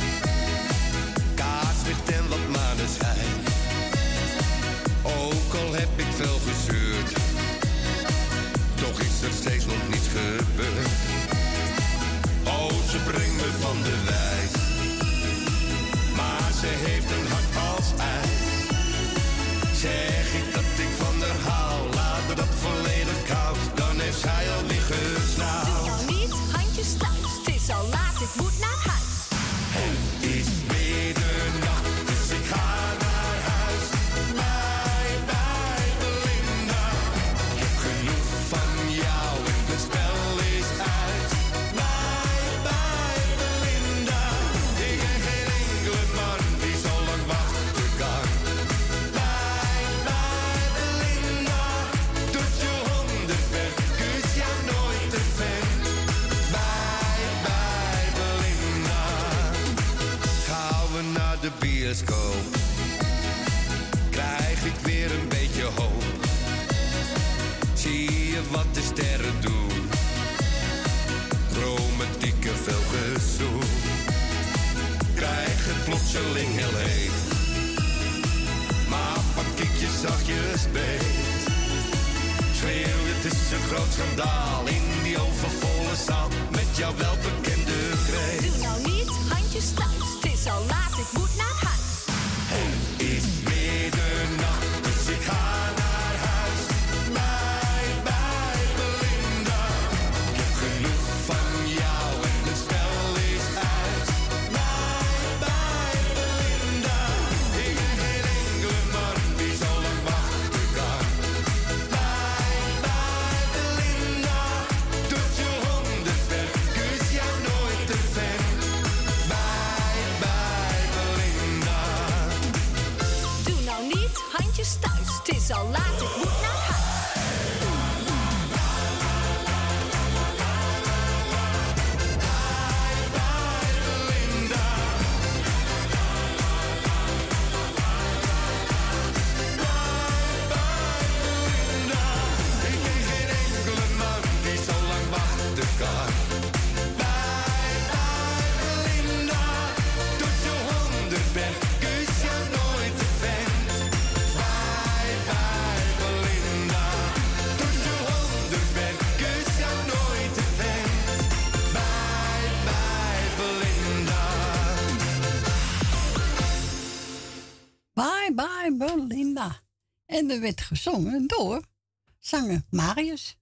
schandaal in die overvolle zaal. Met jouw welkom. bij Belinda. En er werd gezongen door zanger Marius.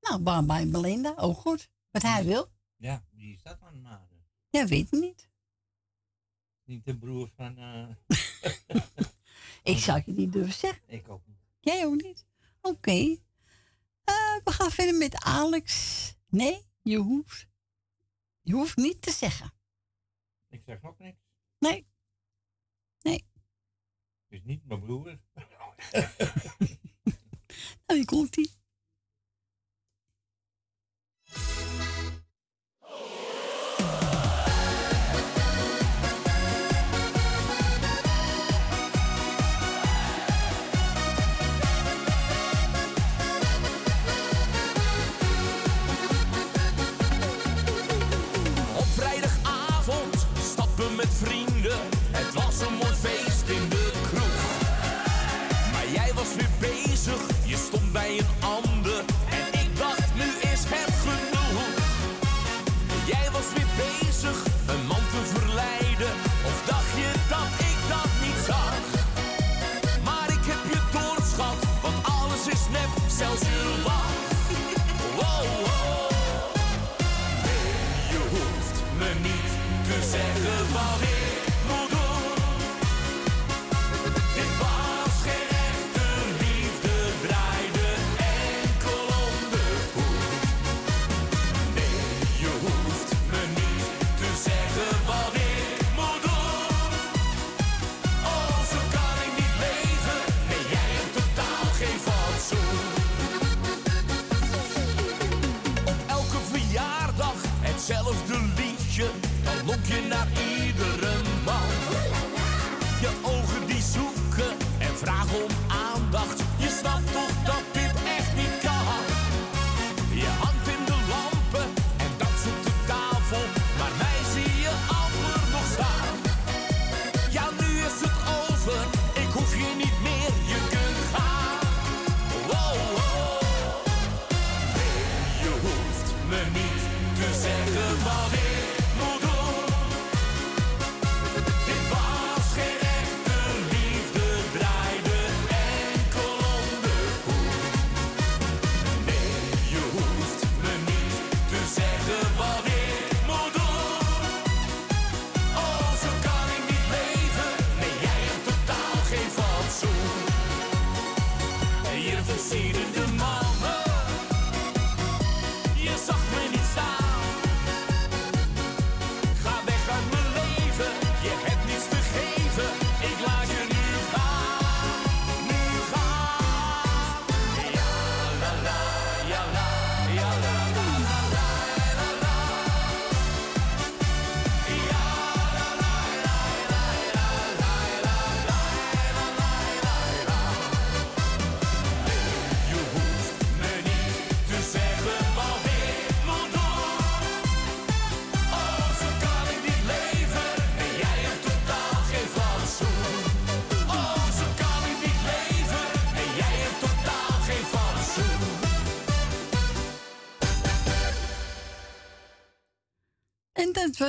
Nou, bij Belinda, ook goed. Wat hij wil. Ja, wie is dat dan, Marius? Ja, weet niet. Niet de broer van... Eh, ik zou je niet durven zeggen. Ik ook niet. Jij ook niet? Oké. Eh, we gaan verder met Alex. Nee, je hoeft, je hoeft niet te zeggen. Ik zeg ook niks. Nee. Niet mijn broer. Nou ik. Op vrijdagavond stappen met vrienden.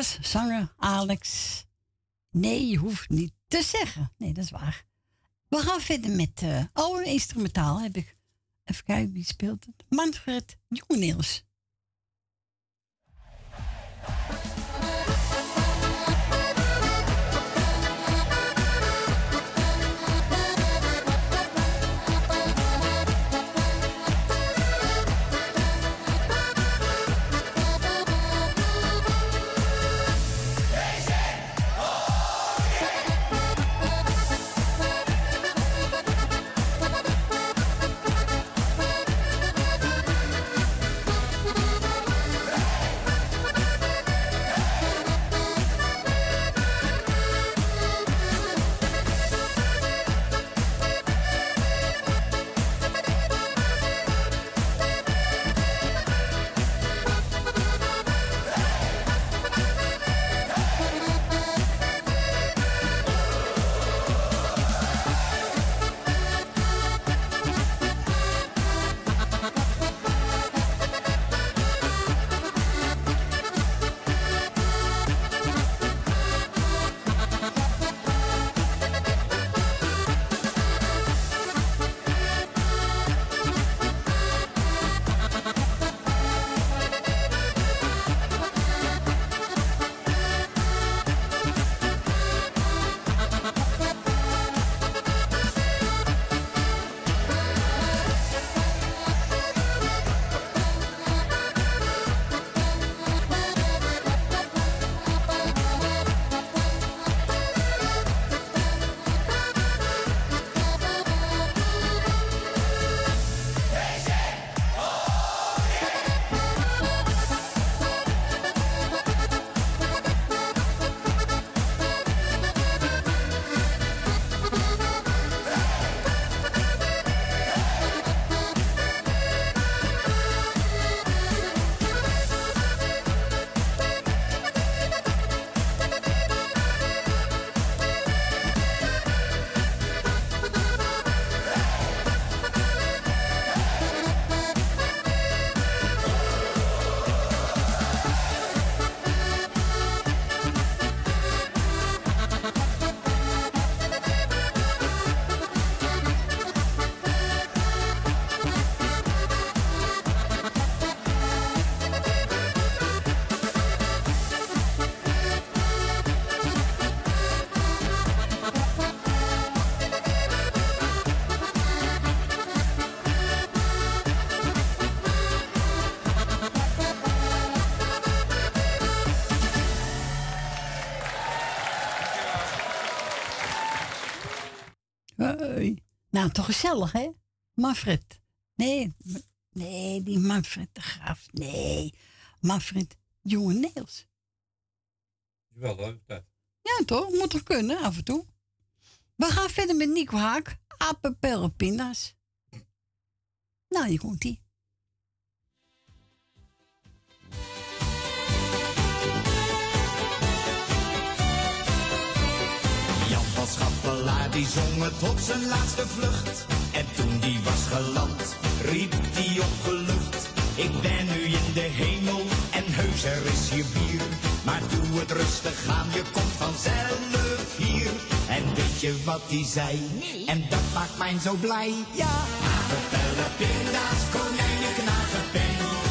Zanger Alex. Nee, je hoeft niet te zeggen. Nee, dat is waar. We gaan verder met eh, oh, uh, oude instrumentaal. Heb ik. Even kijken wie speelt het. Manfred Jongeneels. Nou, toch gezellig, hè? Manfred. Nee, nee, die Manfred de Graaf. Nee, Manfred Jonge Neels. Wel leuk dat. Ja, toch? Moet toch kunnen, af en toe. We gaan verder met Nico Haak. Apen, pinda's. Nou, hier komt van Schaffelaar die zong het op zijn laatste vlucht. En toen die was geland, riep die opgelucht. Ik ben nu in de hemel en heus er is hier bier. Maar doe het rustig aan, je komt vanzelf hier. En weet je wat die zei? En dat maakt mij zo blij. Ja, apenpellen, pinda's, konijnen, knagen, pen.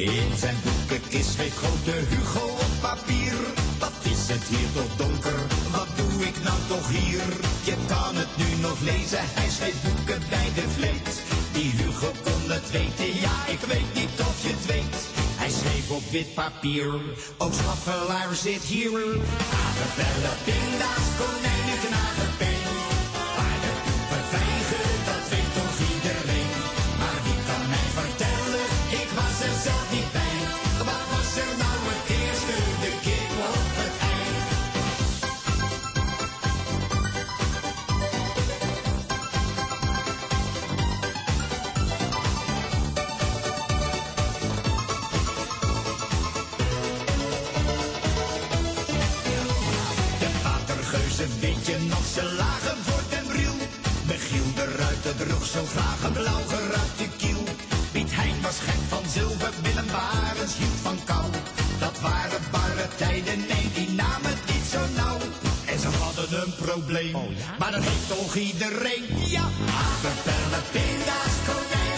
In zijn boekenkist schreef grote Hugo op papier. Wat is het hier toch donker? Wat doe ik nou toch hier? Je kan het nu nog lezen, hij schreef boeken bij de vleet. Die Hugo kon het weten, ja, ik weet niet of je het weet. Hij schreef op wit papier, ook schaffelaar zit hier. Apenbellen, pinda's, konijnen, knagen, de droeg zo graag een blauw geruite kiel. Piet Hein was gek van zilver, Willem Barens hield van kou. Dat waren barre tijden, nee, die namen het niet zo nauw. En ze hadden een probleem, maar dat heeft toch iedereen. Ja, apenpellen, pinda's, konijnen,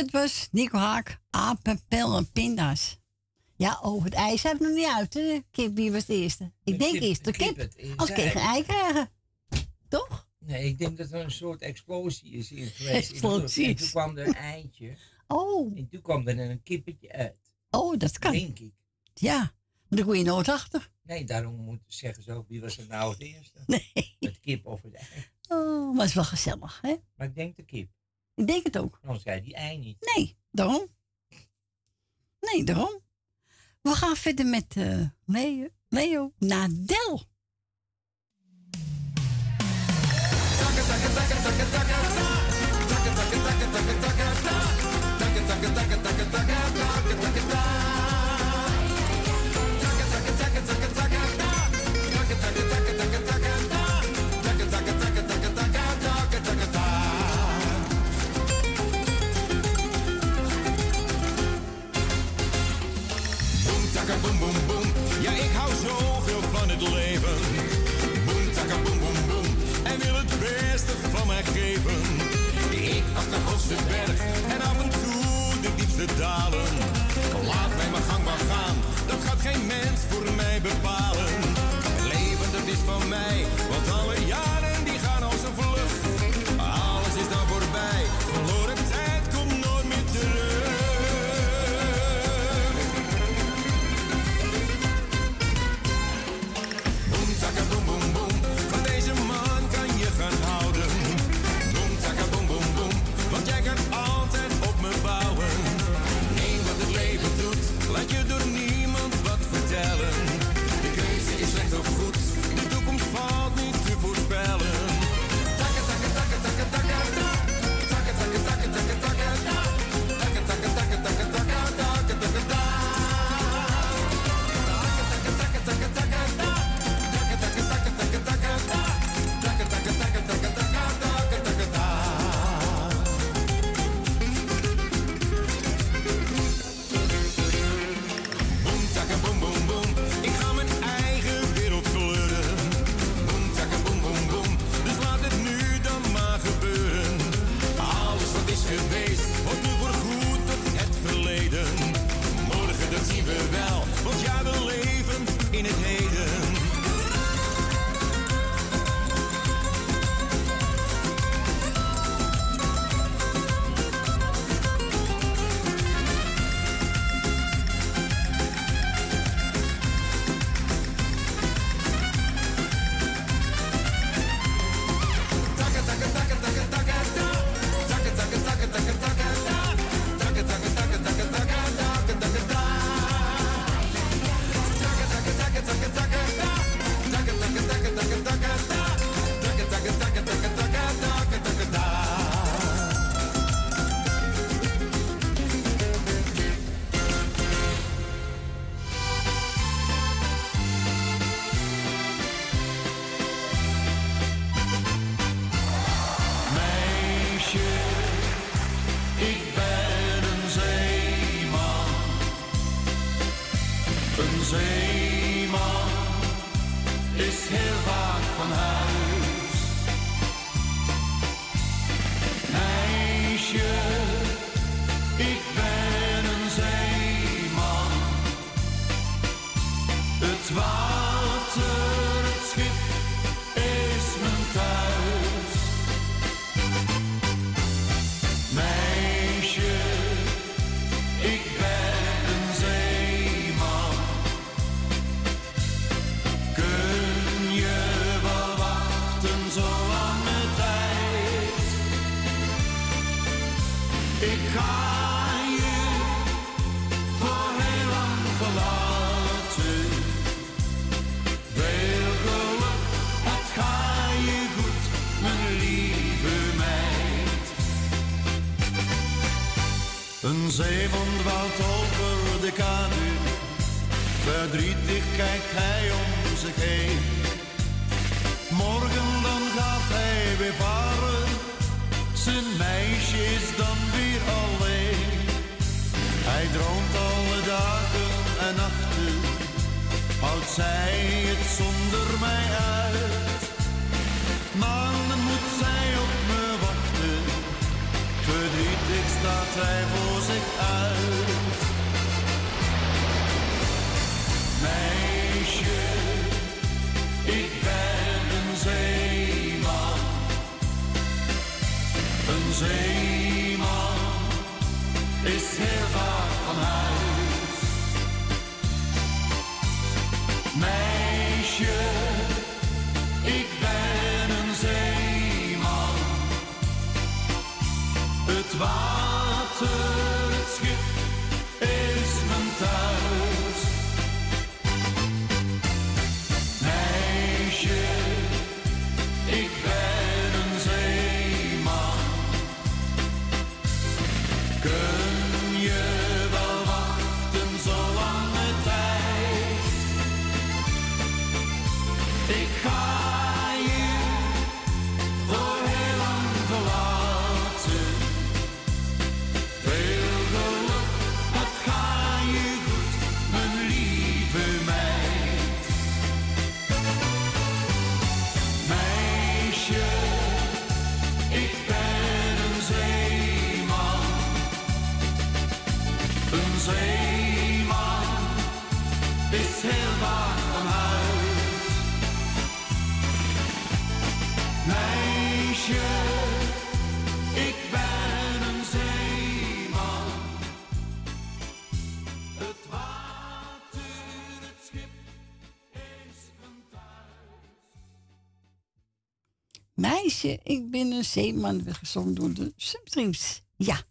dat was Nico Haak, apen, pellen en pinda's. Ja, over het ijs heb ik nog niet uit. hè? Kip, wie was de eerste? Ik denk kip- eerst de kip. kip, Als kreeg een ei. krijgen. Nee, ik denk dat er een soort explosie is in geweest. Explosies. En toen kwam er een eitje. Oh. En toen kwam er een kippetje uit. Oh, dat kan. Denk ik. Ja, maar daar kon je nooit achter. Nee, daarom moet, zeggen ze ook, wie was er nou het eerste? Nee. Het kip of het ei. Oh, maar het is wel gezellig, hè? Maar ik denk de kip. Ik denk het ook. Anders zei die ei niet. Nee, daarom. Nee, daarom. We gaan verder met eh, Leo, Leo Nadel. Beste van mij geven. Ik af de hoogste berg en af en toe de diepste dalen. Laat mij mijn gang maar gaan, dat gaat geen mens voor mij bepalen. Het leven dat is van mij, want alle jaren dwaalt over de kade, verdrietig kijkt hij om zeeman, weer gezongen door de Substreams. Ja.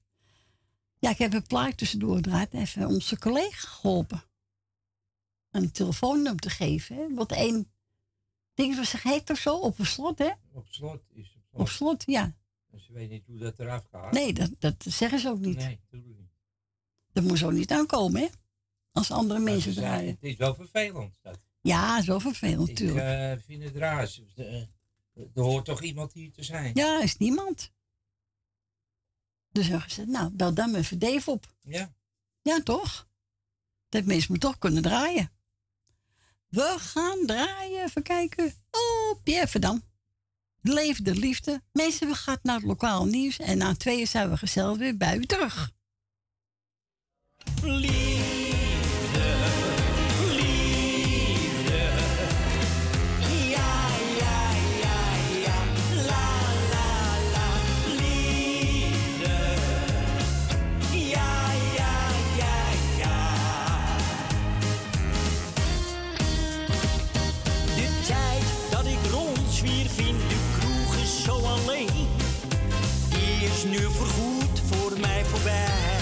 Ja, ik heb een plaat tussendoor gedraaid. Even onze collega geholpen. Een telefoonnummer te geven. Hè? Want één ding was zich heet of zo, op een slot, hè? Op slot is het slot. Op slot, ja. En ze weet niet hoe dat eraf gaat. Nee, dat, dat zeggen ze ook niet. Nee, natuurlijk niet. Dat moet zo niet aankomen, hè? Als andere Maar mensen draaien. Het is wel vervelend. Dat. Ja, zo vervelend, Ik natuurlijk. eh, vind het raar. Er hoort toch iemand hier te zijn? Ja, is niemand. Dus hebben ze nou, bel dan even Dave op. Ja. Ja, toch? Dat mensen me toch kunnen draaien. We gaan draaien, even kijken. Oh, Pierre Verdam. Leef de liefde. Mensen, we gaan naar het lokaal nieuws. En na tweeën zijn we gezellig weer bij u terug. Liefde, nu voorgoed voor mij voorbij.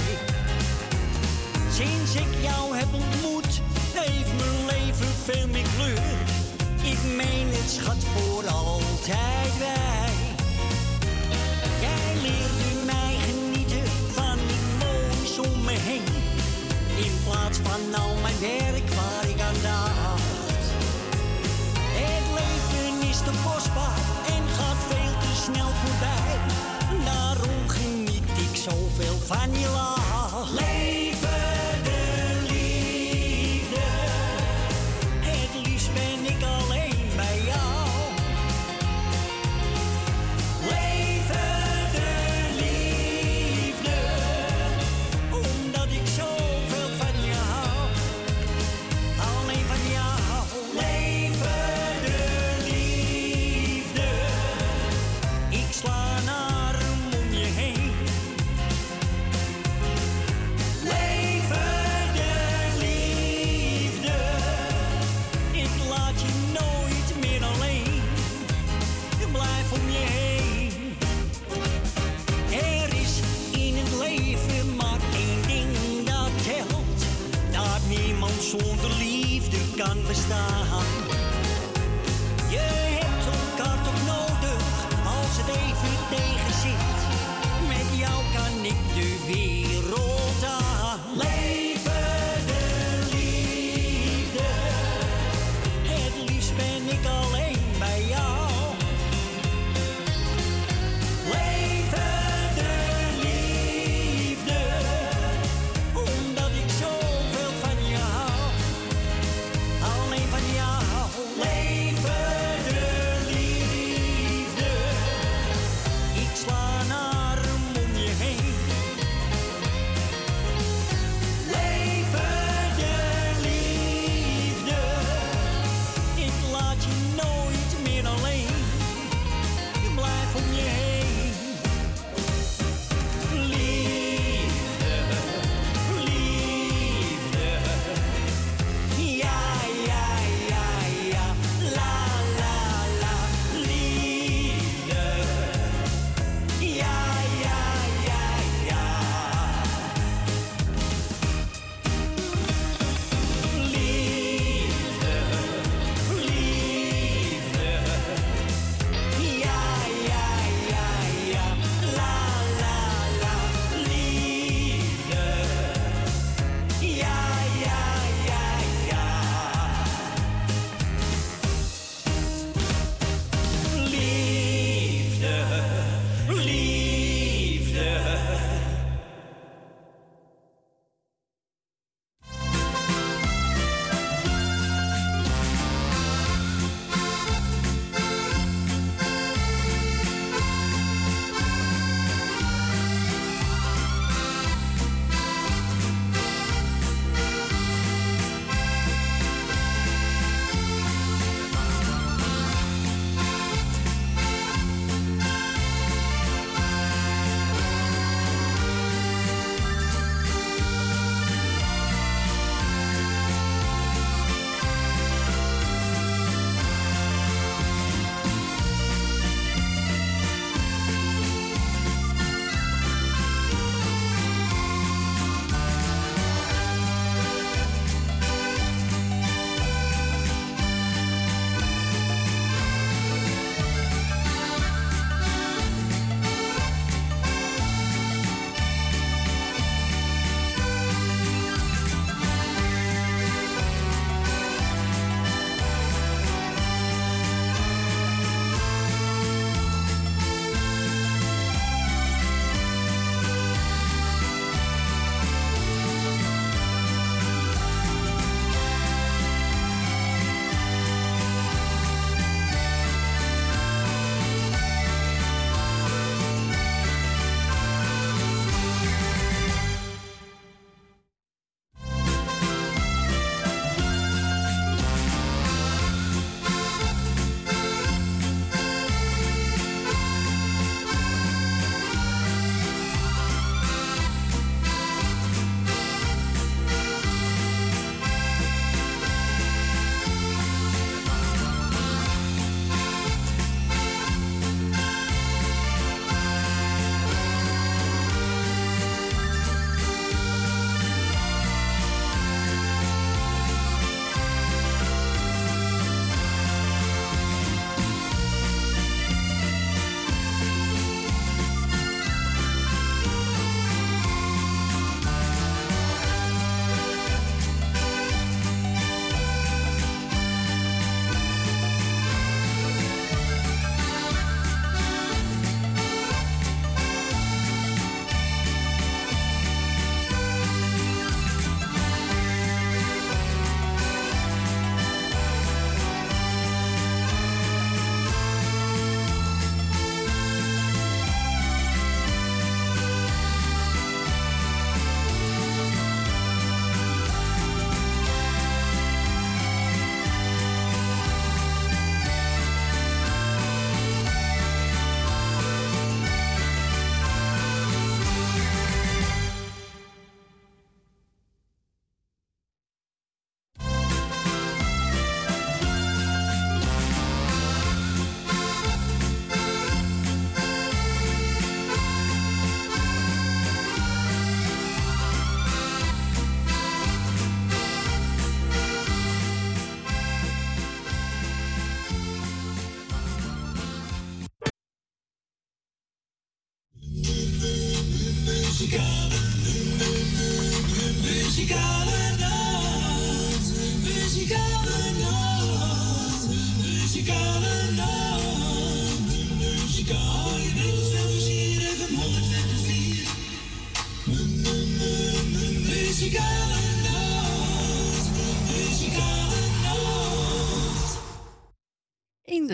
Sinds ik jou heb ontmoet, heeft mijn leven veel meer kleur. Ik meen het schat voor altijd wij. Jij leerde mij genieten van het moois om me heen. In plaats van al mijn werk waar ik aan dacht. Het leven is te kostbaar en gaat veel te snel voorbij. Zoveel van je lach. yanlış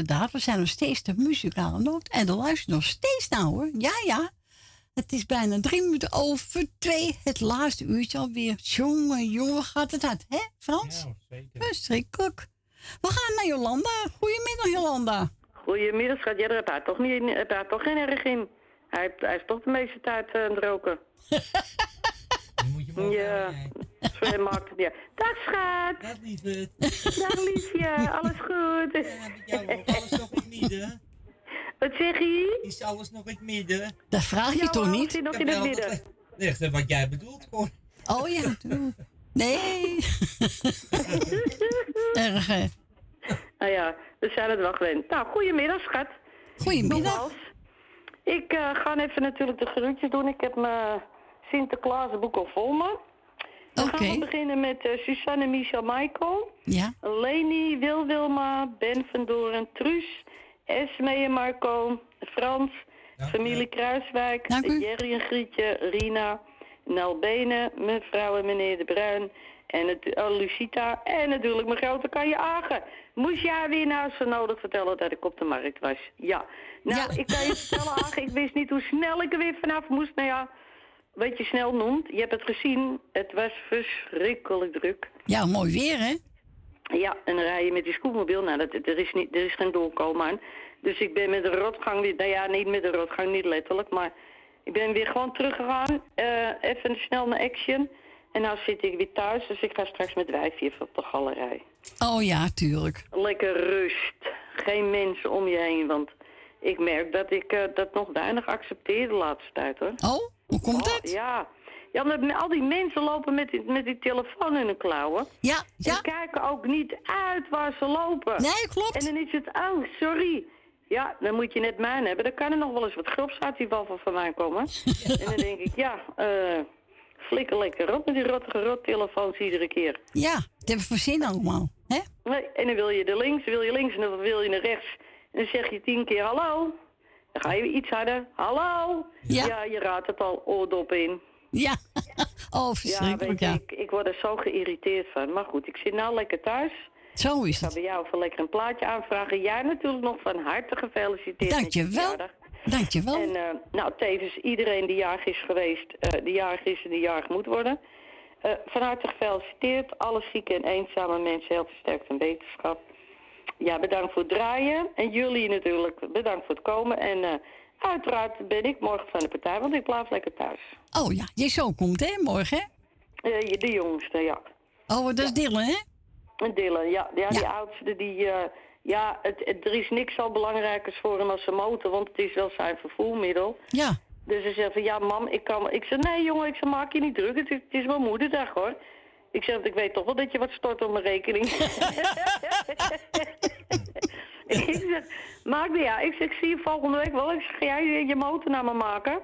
Inderdaad, we zijn nog steeds de muzikale noot. En de luistert nog steeds naar hoor. Ja, ja. Het is bijna drie minuten over twee. Het laatste uurtje alweer. Jongen, jongen, gaat het hard, hè Frans? Ja, zeker. Verschrikkelijk. We gaan naar Jolanda. Goedemiddag, Jolanda. Goedemiddag, schat. Ja, daar heb hij toch, niet, heb hij toch geen erg in. Hij, heeft- hij is toch de meeste tijd eh, aan het roken. ja, zo hij maakt het niet uit. Dag, schat. Dag, lieve. Dag, liefje. Alles goed? Ja, met jou ook. Alles nog in het midden. Wat zeg je? Is alles nog in het midden? Dat vraag je Ja, toch niet? zit nog in het midden. Nee, dat wat jij bedoelt, hoor. Oh ja. Nee. Erg, hè? Nou ja, we zijn het wel gewend. Nou, goedemiddag, schat. Goedemiddag. Ik eh, ga even natuurlijk de groetjes doen. Ik heb mijn Sinterklaasboek al vol me. Dan gaan we beginnen met eh, Suzanne, Michel, Michael. Ja. Leni, Wil Wilma, Ben van Doren, Truus, Esme en Marco, Frans, familie Kruiswijk, Jerry en Grietje, Rina, Nel Benen, mevrouw en meneer De Bruin en het, oh, Lucita en natuurlijk mijn grote Kanje Agen. Moest jij weer nou zo nodig vertellen dat ik op de markt was? Ja. Nou, ik kan je vertellen, Agen, ik wist niet hoe snel ik er weer vanaf moest. Nou ja, wat je snel noemt, je hebt het gezien, het was verschrikkelijk druk. Ja, mooi weer, hè? Ja, en dan rij je met die scootmobiel. Nou, dat, er, is niet, er is geen doorkomen aan. Dus ik ben met de rotgang weer... Nou ja, niet met de rotgang, niet letterlijk. Maar ik ben weer gewoon teruggegaan. eh even snel naar Action. En nou zit ik weer thuis. Dus ik ga straks met wijfje even op de galerij. Oh ja, tuurlijk. Lekker rust. Geen mensen om je heen. Want ik merk dat ik eh, dat nog weinig accepteer de laatste tijd, hoor. Oh, hoe komt dat? Ja. Ja, omdat al die mensen lopen met die, met die telefoon in hun klauwen. Ja, ja. En kijken ook niet uit waar ze lopen. Nee, klopt. En dan is het, oh, sorry. Ja, dan moet je net mijn hebben. Dan kan er nog wel eens wat grobs uit die van mij komen. En dan denk ik, ja, eh flikker lekker op met die rottige rottelefoons iedere keer. Ja, het hebben we zin allemaal, hè? Nee, en dan wil je er links, wil je links en dan wil je naar rechts. En dan zeg je tien keer hallo. Dan ga je iets harder. Hallo. Ja. je raadt het al oordop in. Ja. Oh, Ja, verschrikkelijk, ja. ik, ik word er zo geïrriteerd van. Maar goed, ik zit nou lekker thuis. Zo is Ik ga het. bij jou even lekker een plaatje aanvragen. Jij natuurlijk nog van harte gefeliciteerd. Dankjewel. Dankjewel. En eh, nou, tevens iedereen die jarig is geweest, eh die jarig is en die jarig moet worden. Eh, van harte gefeliciteerd. Alle zieke en eenzame mensen heel versterkt en wetenschap. Ja, bedankt voor het draaien. En jullie natuurlijk, bedankt voor het komen. En eh, uiteraard ben ik morgen van de partij, want ik blijf lekker thuis. Oh ja, je zoon komt, hè, morgen, hè? Eh, de jongste, ja. Oh, dat is Dylan, hè? En Dylan, ja. ja, die oudste, die... eh, ja, het, het- er is niks zo belangrijkers voor hem als zijn motor, want het is wel zijn vervoermiddel. Ja. Dus hij zegt van, ja mam, ik kan... Ik zeg, nee jongen, ik zeg, maak je niet druk, het is, het is mijn moederdag hoor. Ik zeg, ik weet toch wel dat je wat stort op mijn rekening. ik zeg, maak niet ja. Ik zeg, ik zie je volgende week wel. Ik zeg, ga jij je motor naar me maken?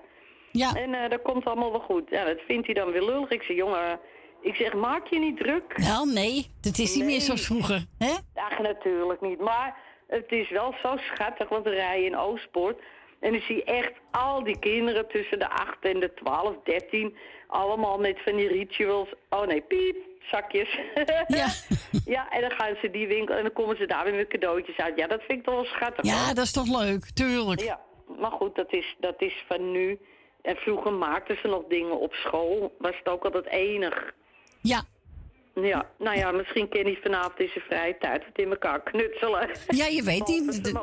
Ja. En eh, dat komt allemaal wel goed. Ja, dat vindt hij dan weer lullig. Ik zeg, jongen, ik zeg, maak je niet druk. Nou, nee, dat is niet meer zoals vroeger, hè? Ach, natuurlijk niet. Maar het is wel zo schattig, want we rijden in Oostpoort. En dan zie je echt al die kinderen tussen de 8 en de 12, 13. Allemaal met van die rituals. Oh nee, piep, zakjes. Ja. ja, en dan gaan ze die winkel en dan komen ze daar weer met cadeautjes uit. Ja, dat vind ik toch wel schattig. Ja, hoor. dat is toch leuk, tuurlijk. Ja, maar goed, dat is, dat is van nu. En vroeger maakten ze nog dingen op school. Was het ook altijd enig. Ja. Ja, nou ja, misschien kan hij vanavond in zijn vrije tijd het in elkaar knutselen. Ja, je weet niet.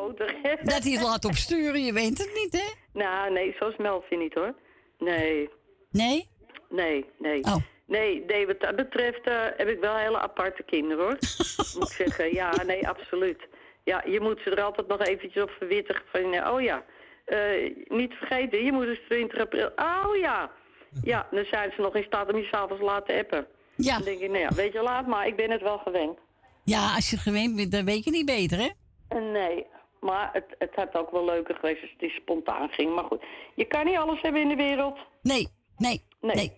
Dat hij het laat opsturen, je weet het niet, hè? Nou, nee, zoals Melvin niet hoor. Nee. Nee? Nee, nee. Oh. Nee, nee, wat dat betreft eh, heb ik wel hele aparte kinderen hoor. moet ik zeggen. Ja, nee, absoluut. Ja, je moet ze er altijd nog eventjes op verwittigen van, eh, oh ja, eh, niet vergeten, je moet dus 20 april. Oh ja. Ja, dan zijn ze nog in staat om je s'avonds laten appen. Ja. Dan denk ik, nou ja, weet je, laat maar, ik ben het wel gewend. Ja, als je het gewend bent, dan weet je niet beter, hè? Eh, Nee, maar het, het had ook wel leuker geweest als het spontaan ging. Maar goed, je kan niet alles hebben in de wereld. Nee. Nee, nee.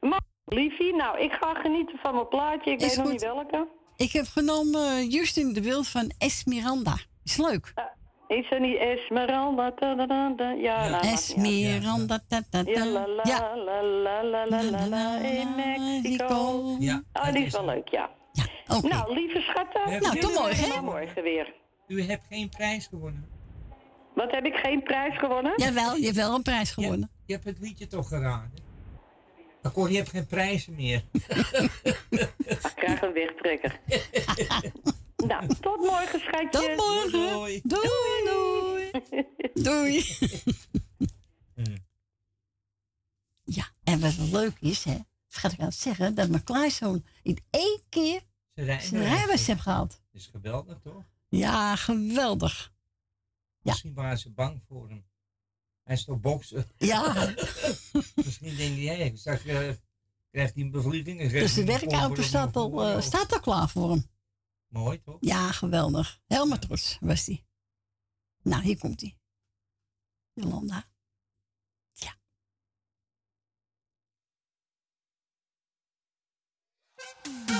Maar, liefie, nou, ik ga genieten van mijn plaatje. Ik Is weet nog niet welke. Ik heb genomen eh, Justin de Wild van Esmeralda. Is leuk. Is er niet Esmeralda? Da, da, da, da. Ja, nou. Esmeralda. Ja, la, la, Ja. la, la, la, la, la, la, in Mexico. Ja, Ah, die is wel leuk, ja. Nou, lieve schatten. Nou, tot morgen? Tot morgen weer. U hebt geen prijs gewonnen. Wat heb ik geen prijs gewonnen? Jawel, je hebt wel een prijs gewonnen. Je hebt het liedje toch geraden? Akkoord, je hebt geen prijzen meer. Ik krijg een wegtrekker. nou, tot morgen, schatje. Tot morgen. Doei. Doei, doei. Doei. ja, en wat leuk is, hè, vergat ik aan het zeggen, dat mijn kleinzoon in één keer Zijn rijbewijs heeft gehad. Dat is geweldig, toch? Ja, geweldig. Misschien waren ze bang voor hem. Hij is toch boksen? Ja. Misschien denk je, hé, straks eh, krijgt hij een bevlieging. Dus de werkauto staat al, eh, staat al klaar voor hem. Mooi, toch? Ja, geweldig. Helemaal trots was hij. Nou, hier komt hij. Jolanda. Esmeralda,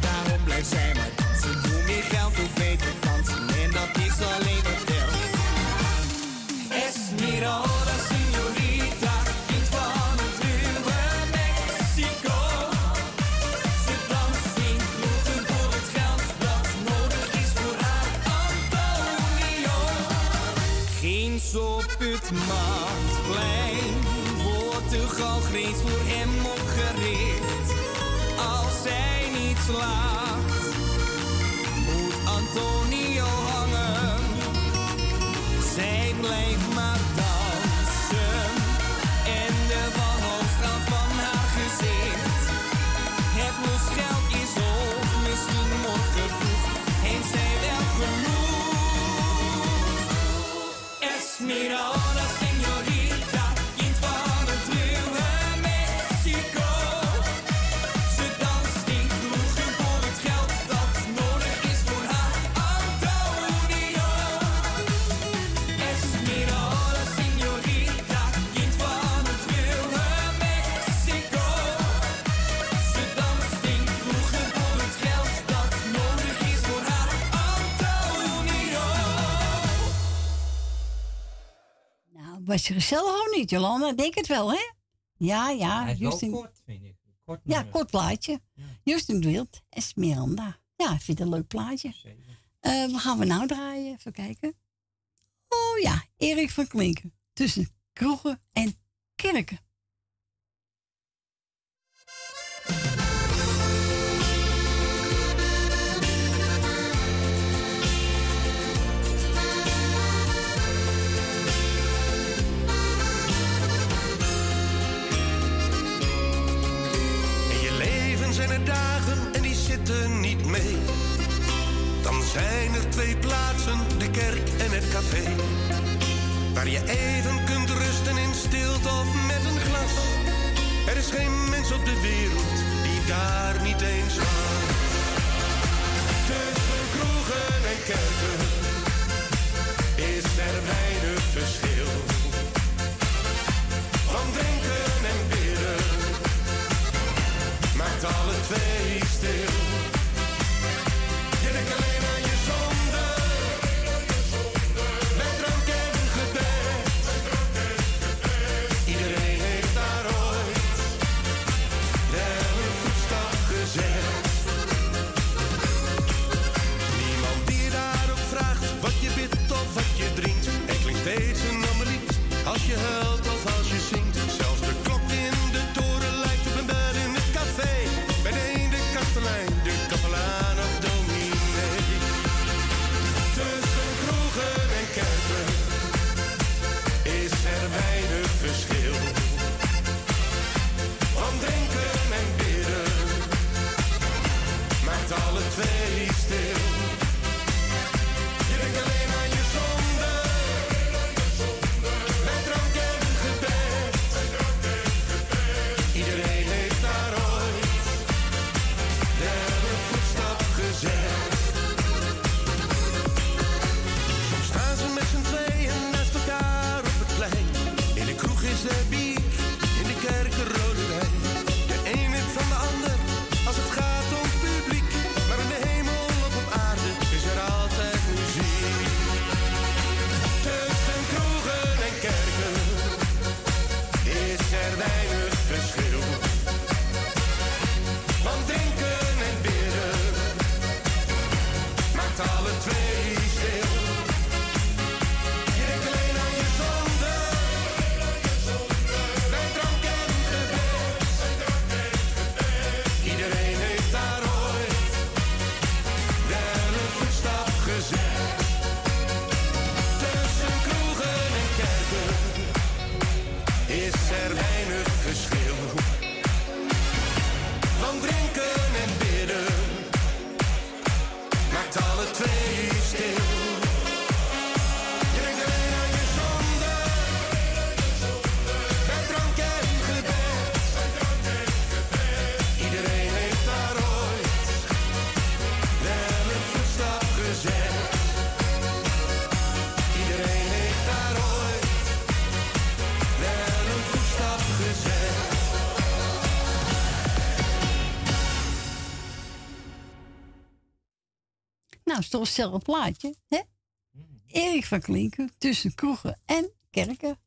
Daarom blijft zij maar dansen, hoe meer geld, hoe beter dansen, en dat is alleen wat telt. Esmeralda, señorita, kind van het ruwe Mexico. Ze danst in voor het geld dat nodig is voor haar Antonio. Ginds op het marktplein wordt de galgreens voor hem slaagt, moet Antonio Was je gezellig of niet, Jolanda? Denk het wel, hè? Ja, ja. Wel Justin- kort, vind ik. Kort Ja, kort plaatje. Justin Wild, Esmeralda. Ja, ik vind het een leuk plaatje. Eh wat gaan we nou draaien? Even kijken. Oh ja, Erik van Klinken. Tussen kroegen en kerken. Waar je even kunt rusten in stilte of met een glas. Er is geen mens op de wereld die daar niet eens was. Tussen kroegen en kerken is er weinig verschil. Van drinken en bidden maakt alle twee you heard toch zelf een plaatje, hè? Mm. Erik van Klinken tussen kroegen en kerken.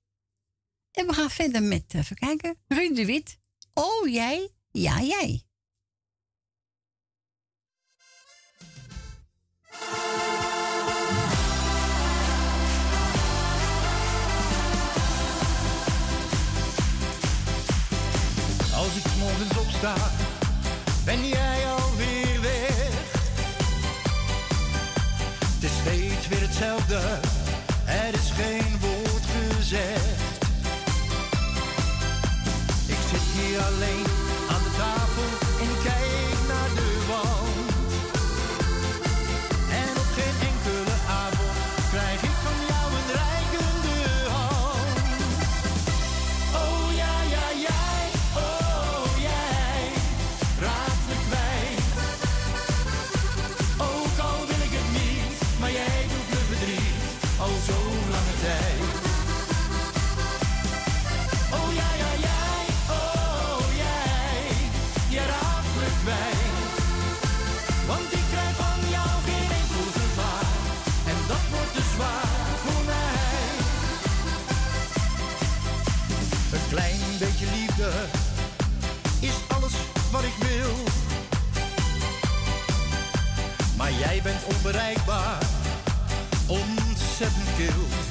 En we gaan verder met, eh, even kijken, Ruud de Wit. Oh, jij? Ja, jij. onbereikbaar, ontzettend kil.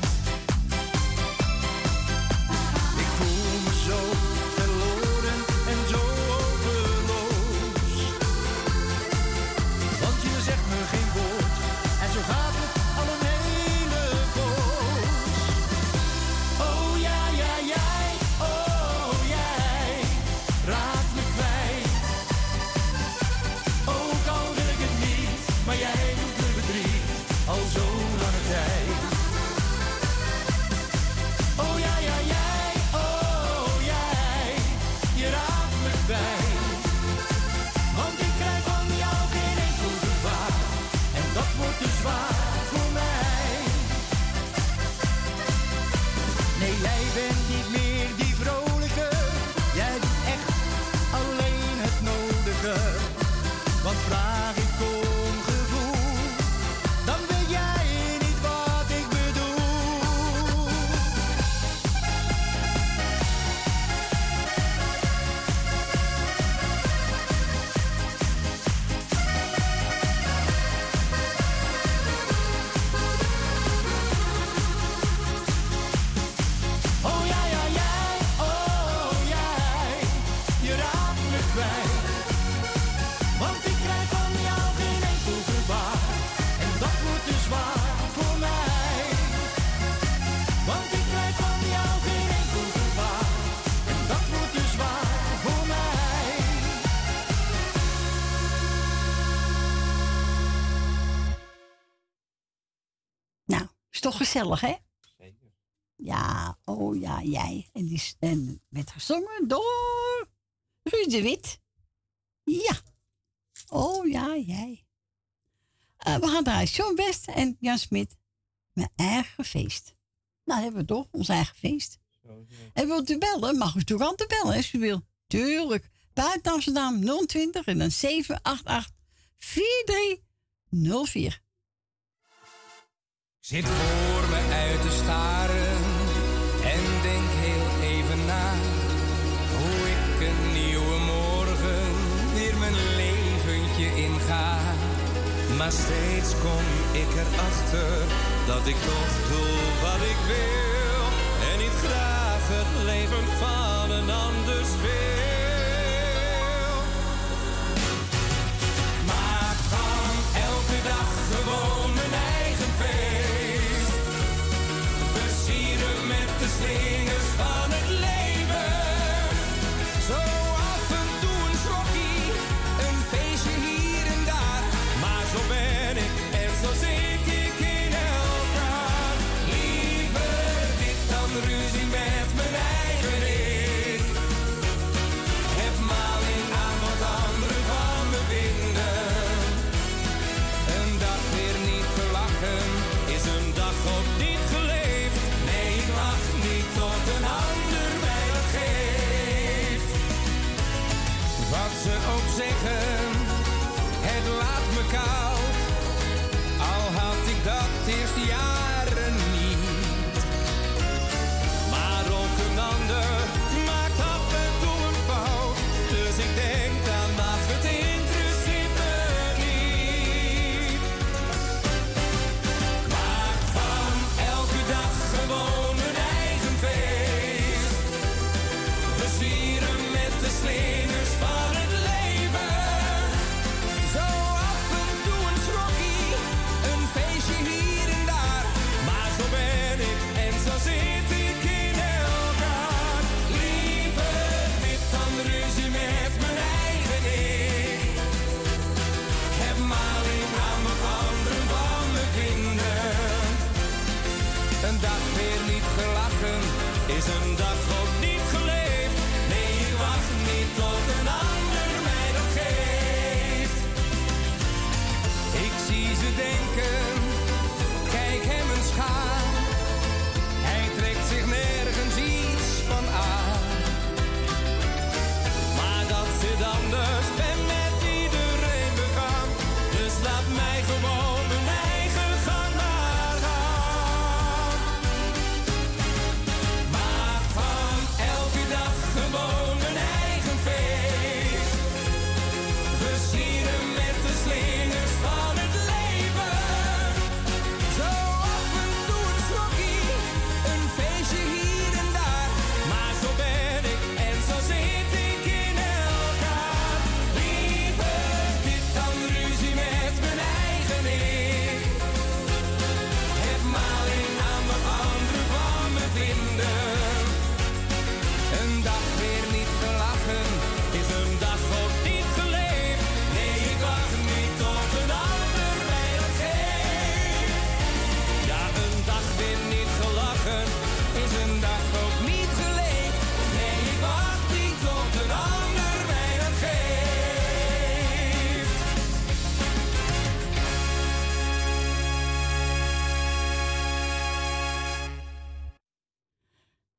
gezellig, hè? Zeker. Ja, oh ja, jij. En die en werd gezongen door Ruud de Wit. Ja. Oh ja, jij. Eh, we gaan draaien John West en Jan Smit. Mijn eigen feest. Nou, hebben we toch, ons eigen feest. En wilt u bellen? Mag u te bellen, als u wil. Tuurlijk. Buiten Amsterdam 020 en dan 788 4304. Zit Maar steeds kom ik erachter dat ik toch doe wat ik wil. En niet graag het leven van.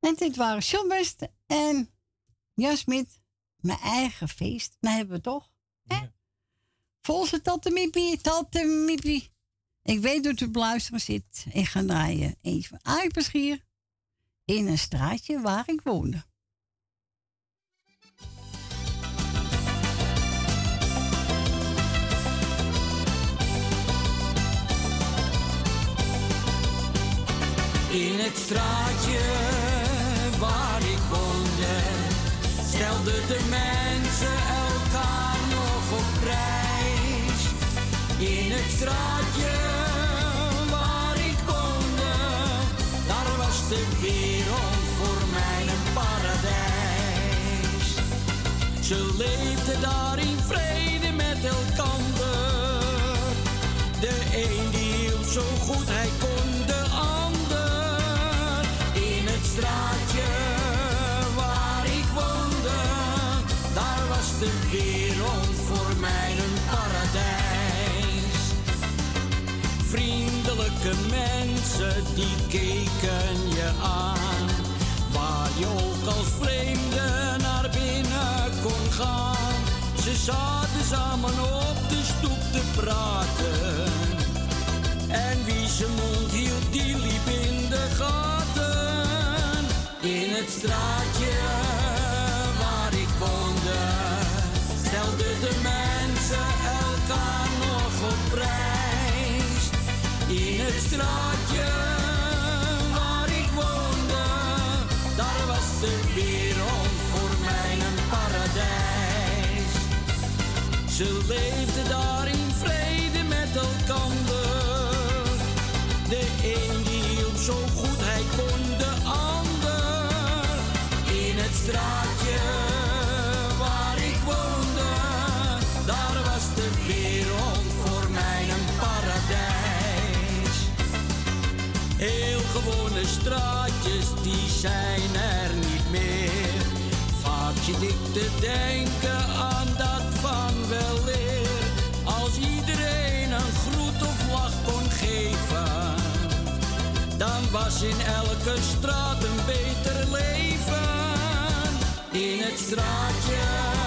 En dit waren Silbest en Jasmit. Mijn eigen feest. Nou hebben we toch. Hè? Ja. Volgens Tante Miepie, Tante Ik weet dat u beluisteren zit. Ik ga draaien even van In een straatje waar ik woonde. In het straatje Stelden de mensen elkaar nog op in het straatje waar ik woonde. Daar was de wereld voor mij een paradijs. Ze zaten samen op de stoep te praten. En wie zijn mond hield, die liep in de gaten. In het straatje zijn er niet meer. Vaak zit ik te denken aan dat van weleer. Als iedereen een groet of lach kon geven, dan was in elke straat een beter leven. In het straatje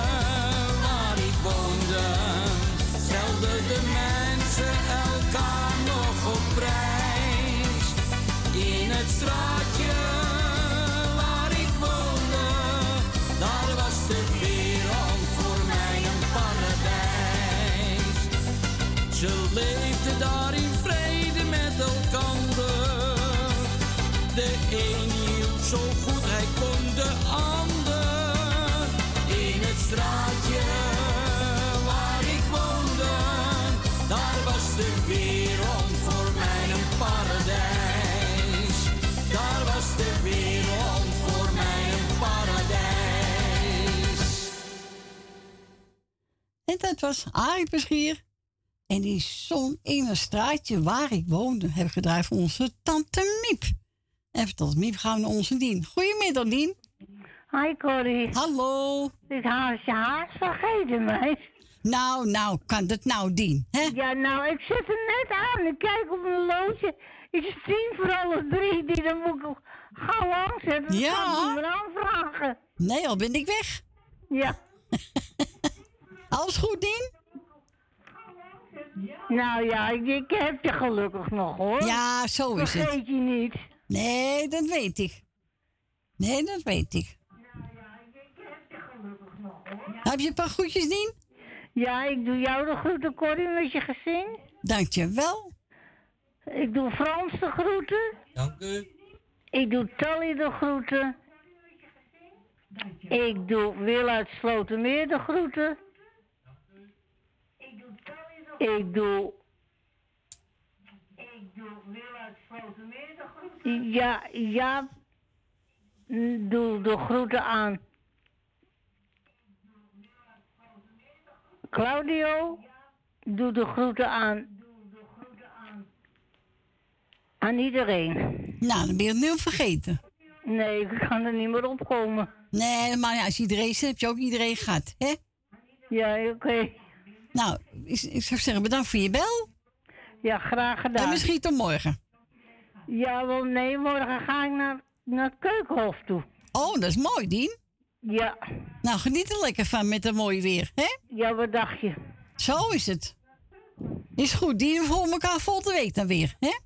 En dat was Arie Beschier. En die zong in een straatje waar ik woonde. Heb ik gedraaid voor onze tante Miep. Even tot Miep gaan we naar onze Dien. Goedemiddag, Dien. Hi Corrie. Hallo. Ik haast je haast vergeten, meid. Nou, nou, kan dat nou, Dien? Hè? Ja, nou, ik zet hem net aan. Ik kijk op mijn loodje. Het is tien voor alle drie. Die dan moet ik gauw aanzetten. Dan Ja. ga ik hem aanvragen. Nee, al ben ik weg. Ja. Alles goed, Dien? Nou ja, ik, ik heb je gelukkig nog hoor. Ja, zo is het. Vergeet je niet. Nee, dat weet ik. Nee, dat weet ik. Heb je een paar groetjes, Dien? Ja, ik doe jou de groeten, Corrie, met je gezin. Dankjewel. Ik doe Frans de groeten. Dank u. Ik doe Tally de groeten. Ik doe Wil uit Slotermeer de groeten. Ik doe... Ik doe Wil uit Slotermeer de groeten. Ja, ja. Doe de groeten aan. Claudio. Doe de groeten aan. Aan iedereen. Nou, dan ben je het nu vergeten. Nee, ik kan er niet meer opkomen. Nee, maar ja, als iedereen zit, heb je ook iedereen gehad, hè? Ja, oké. Nou, ik, ik zou zeggen, bedankt voor je bel. Ja, graag gedaan. En misschien tot morgen. Ja, wel nee, morgen ga ik naar, naar het keukenhof toe. Oh, dat is mooi, Dien. Ja. Nou, geniet er lekker van met het mooie weer, hè? Ja, wat dacht je? Zo is het. Is goed, Dien, volgen elkaar volgende week dan weer, hè?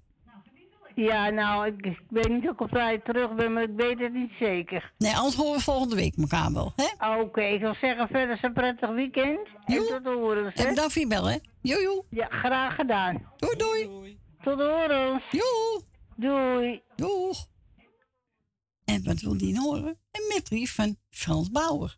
Ja, nou, ik, ik weet niet of ik op tijd terug ben, maar ik weet het niet zeker. Nee, anders horen we volgende week elkaar wel, hè? Oké, ik wil zeggen verder een prettig weekend. En tot de horens, En bedankt voor je bel, hè? Joe, Ja, graag gedaan. Doei, doei. Tot de horens. Joe. Doei. Doeg. En wat wil die horen? Een metrie van Frans Bauer.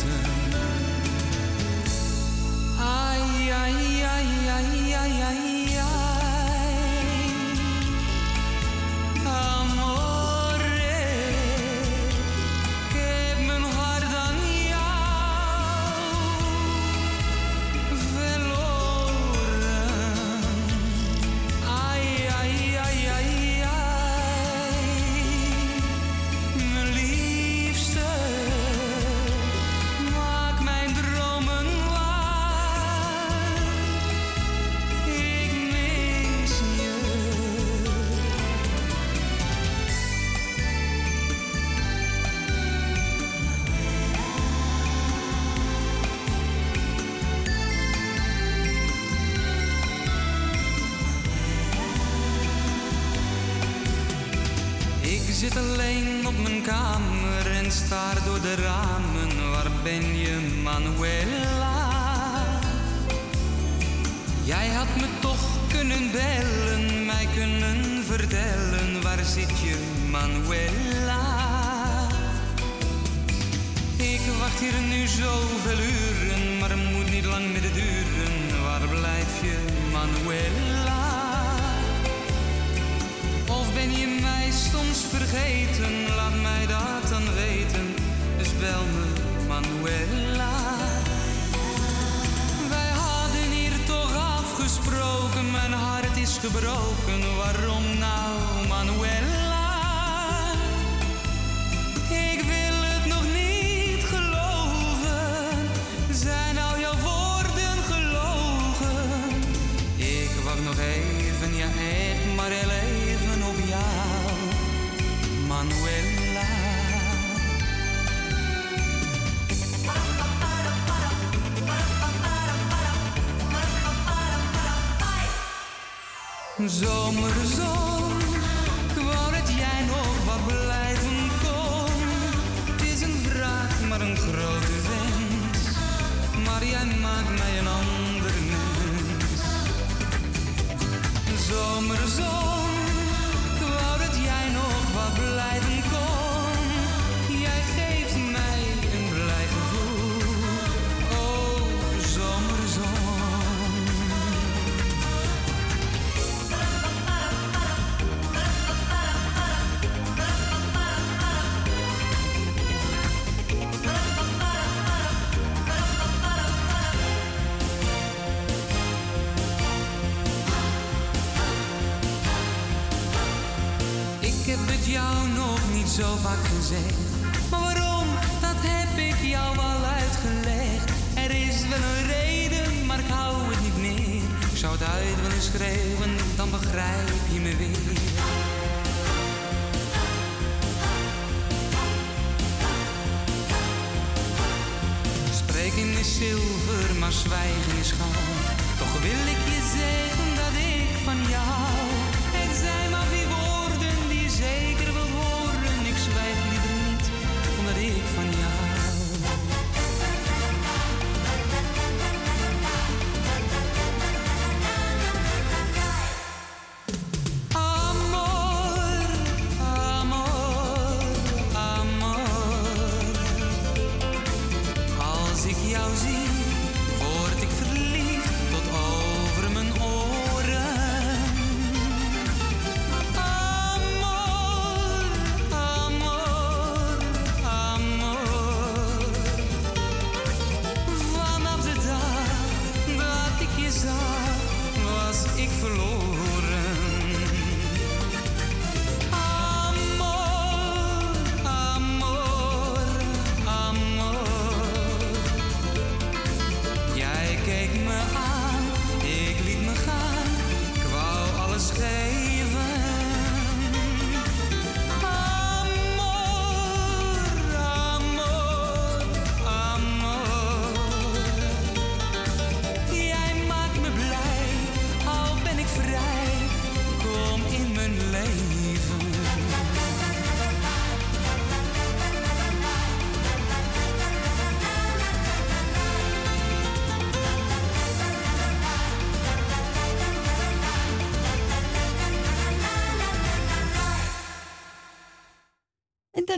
vergeten?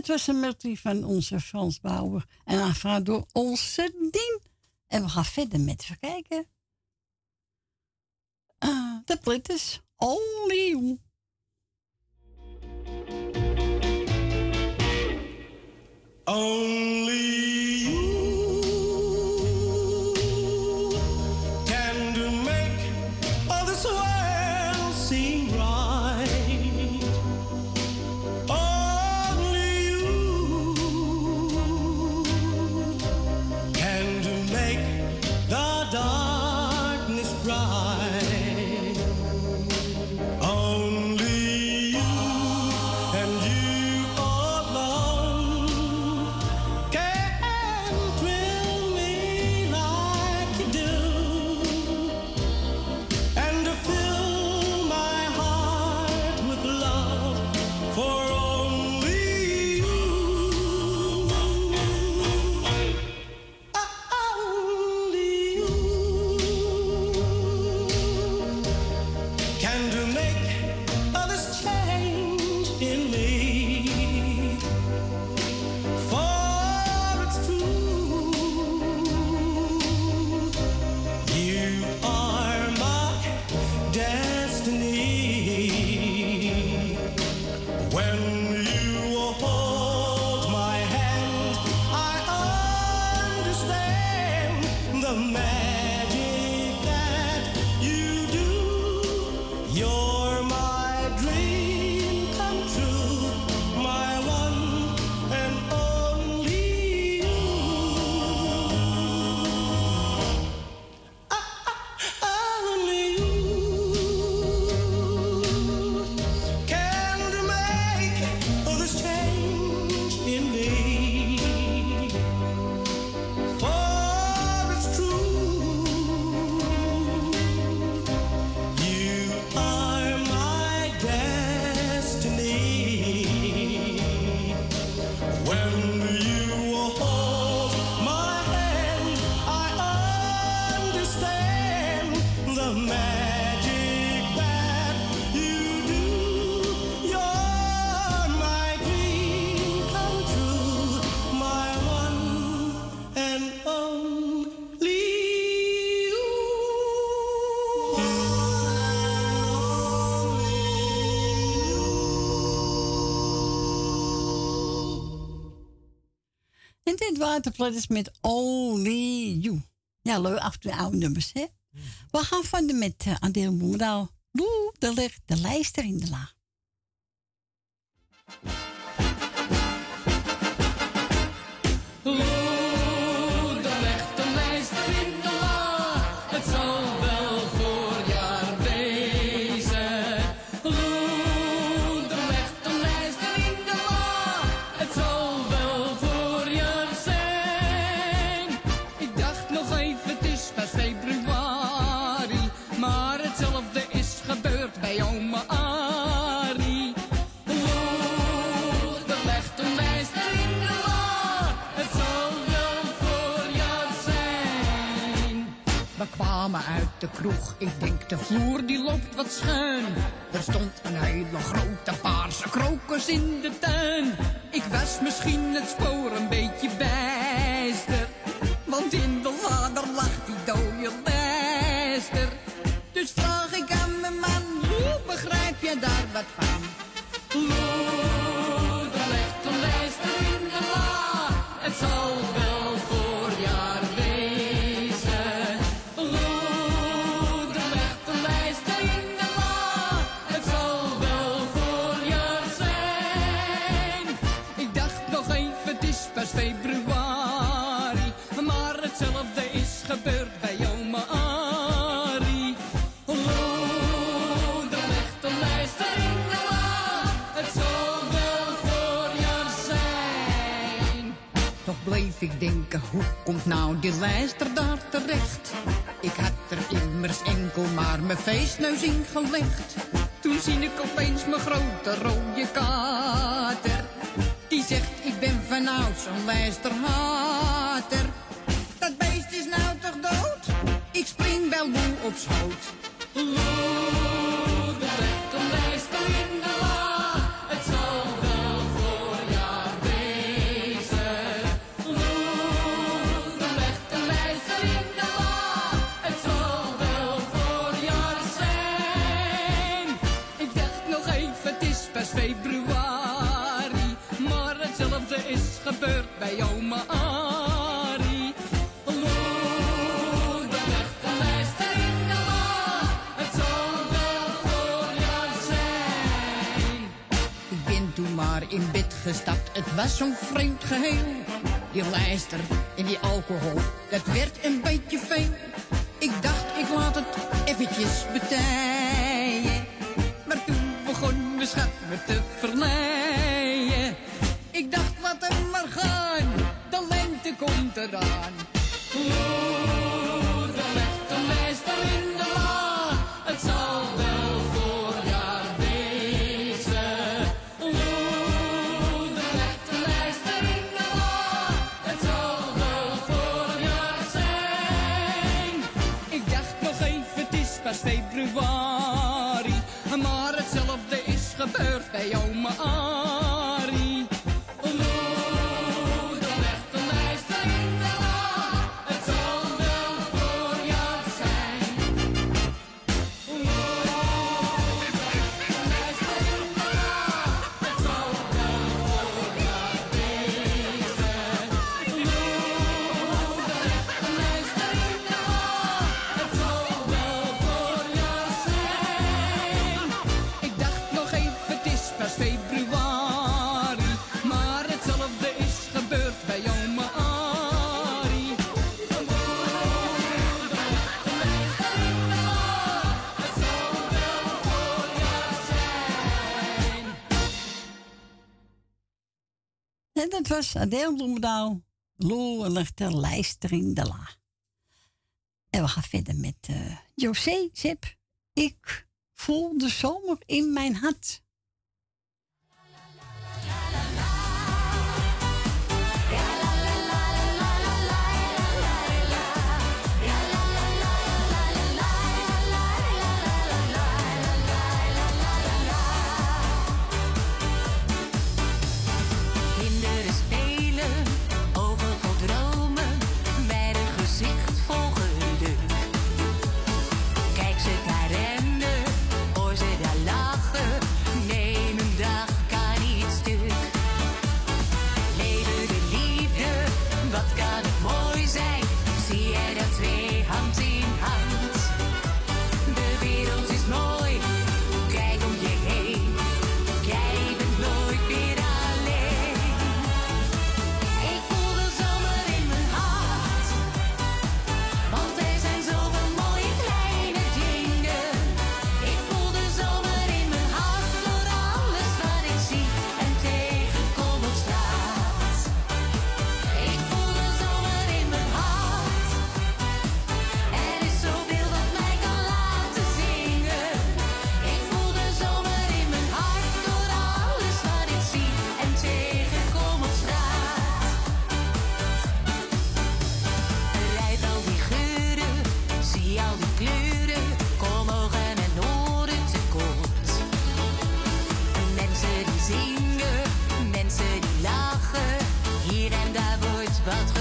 Dat was een van onze Frans Bauer. En aanvaard door onze Dien. En we gaan verder met, even kijken. Uh, de British Only. Only is met Only You. Ja, leuk, af en toe oude nummers, hè? We gaan van de met uh, Adele Boemendaal. Doe, de ligt de lijster in de uit Ik denk de vloer die loopt wat schuin. Er stond een hele grote paarse krokus in de tuin. Ik was misschien het spoor een beetje bijster. Want in de vader hoe komt nou die lijster daar terecht? Ik had er immers enkel maar mijn feestneus in gelegd. Toen zie ik opeens mijn grote rode kater. Die zegt, ik ben vanouds een lijsterhater. Dat beest is nou toch dood? Ik spring wel moe op schoot. was zo'n vreemd geheel. Die lijster en die alcohol, dat werd een beetje veel. Ik dacht, ik laat het eventjes betalen. was a deeldoemdaal, loe lichter lijstering de la. En we gaan verder met uh, José Zip. Ik voel de zomer in mijn hart. battre.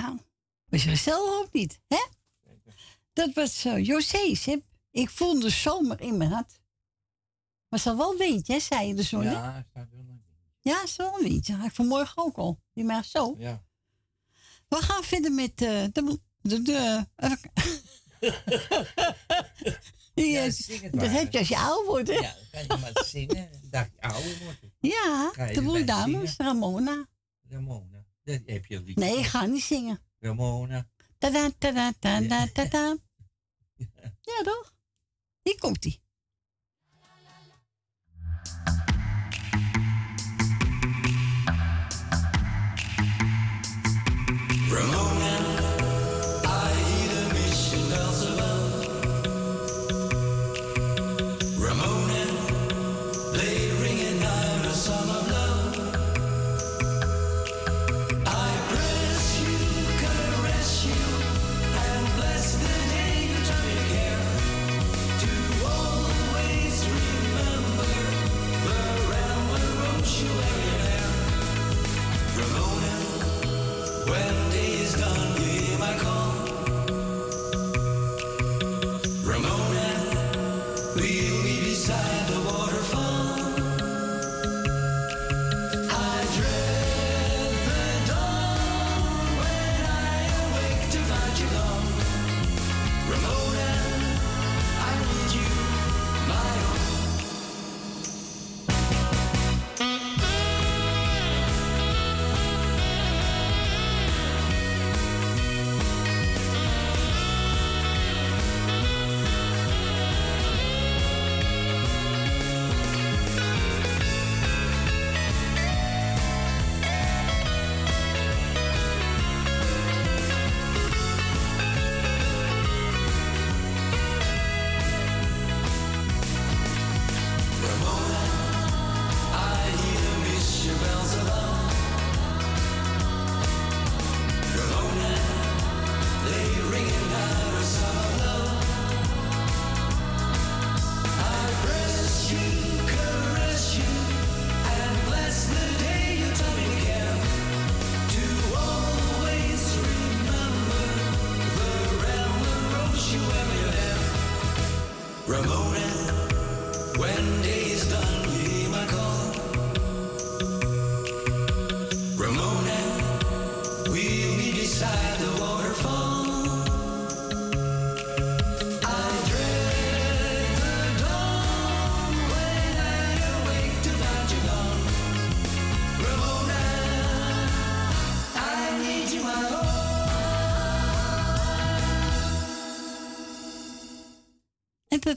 Nou, was je gezellig ook niet, hè? Dat was uh, José, hè? Ik voelde de zomer in mijn hart. Maar ze wel weet, hè, zei je de zon, Ja, staat wel een Ja, zo niet. Ja, ik vanmorgen ook al. Die maar zo. Ja. We gaan verder met eh, de... de, de Ja, zing het dat maar. heb je als je oud wordt, hè? Ja, dan kan je maar zingen. Dat je ouder wordt. Ja, de erbij Bloeidames, Ramona. Ramona. Dat heb je die. Nee, ik ga niet zingen. Ramona. Tada, tada, tada, tada. Ja, toch? Hier komt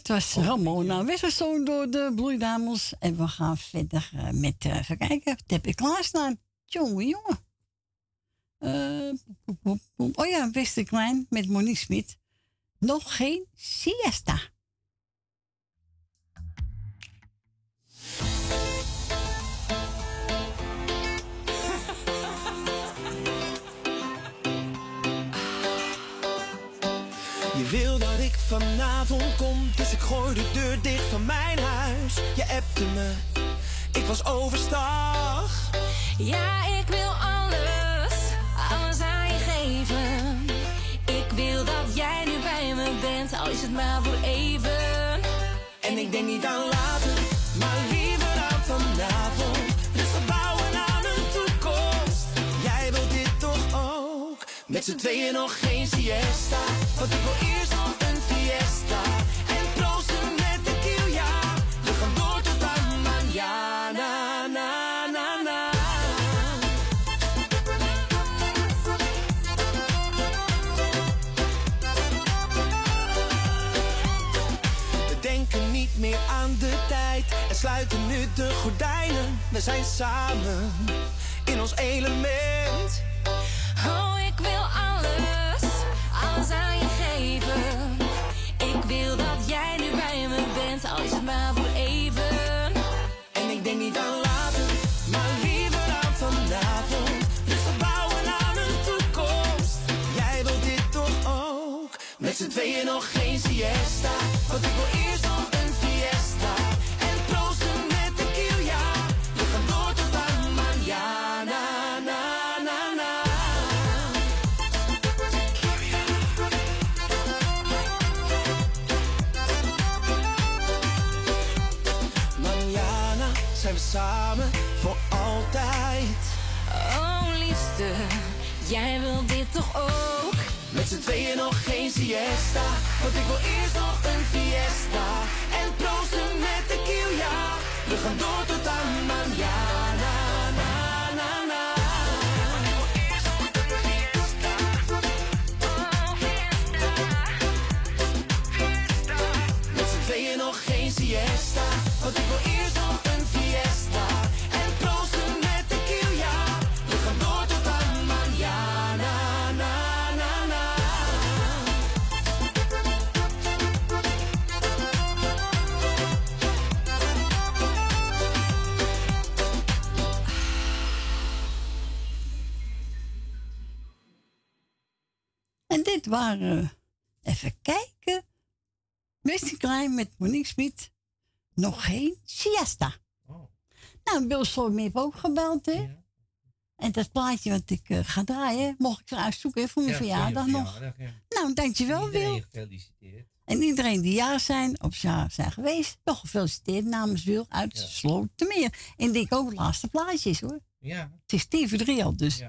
Dat was Ramona Wesselzoon door de Bloeidames. En we gaan verder eh, met, eh, even kijken, wat heb ik klaarstaan? Jongen, jongen. Poep. oh ja, Wester Klein met Monique Smit. Nog geen siesta. Vanavond kom, dus ik gooi de deur dicht van mijn huis. Je appte me, ik was overstag. Ja, ik wil alles, alles aan je geven. Ik wil dat jij nu bij me bent, al is het maar voor even. En ik denk niet aan later, maar liever aan vanavond. Rustig bouwen aan een toekomst. Jij wilt dit toch ook? Met z'n tweeën nog geen siesta. Want ik wil eerst nog de gordijnen. We zijn samen in ons element. Oh, ik wil alles, alles aan je geven. Ik wil dat jij nu bij me bent, al is het maar voor even. En ik denk niet aan later, maar liever aan vanavond. Rustig bouwen aan een toekomst. Jij wilt dit toch ook? Met z'n tweeën nog geen siesta. Want ik wil jij wil dit toch ook? Met z'n tweeën nog geen siesta. Want ik wil eerst nog een fiesta. En proosten met de ja. We gaan door tot waren, even kijken, Misty Klein met Monique Smit. Nog geen siesta. Nou, Bill Storm heeft ook gebeld, hè? En dat plaatje wat ik eh, ga draaien, mocht ik eruit zoeken hè, voor mijn Ja, verjaardag nog. ja. Nou, dankjewel, Iedereen Wil. gefeliciteerd. En iedereen die jaar zijn, op jaar zijn geweest, nog gefeliciteerd namens Wil uit Slotermeer. En ik denk ook het laatste plaatje is, hoor. Ja. Het is tien voor drie al, dus.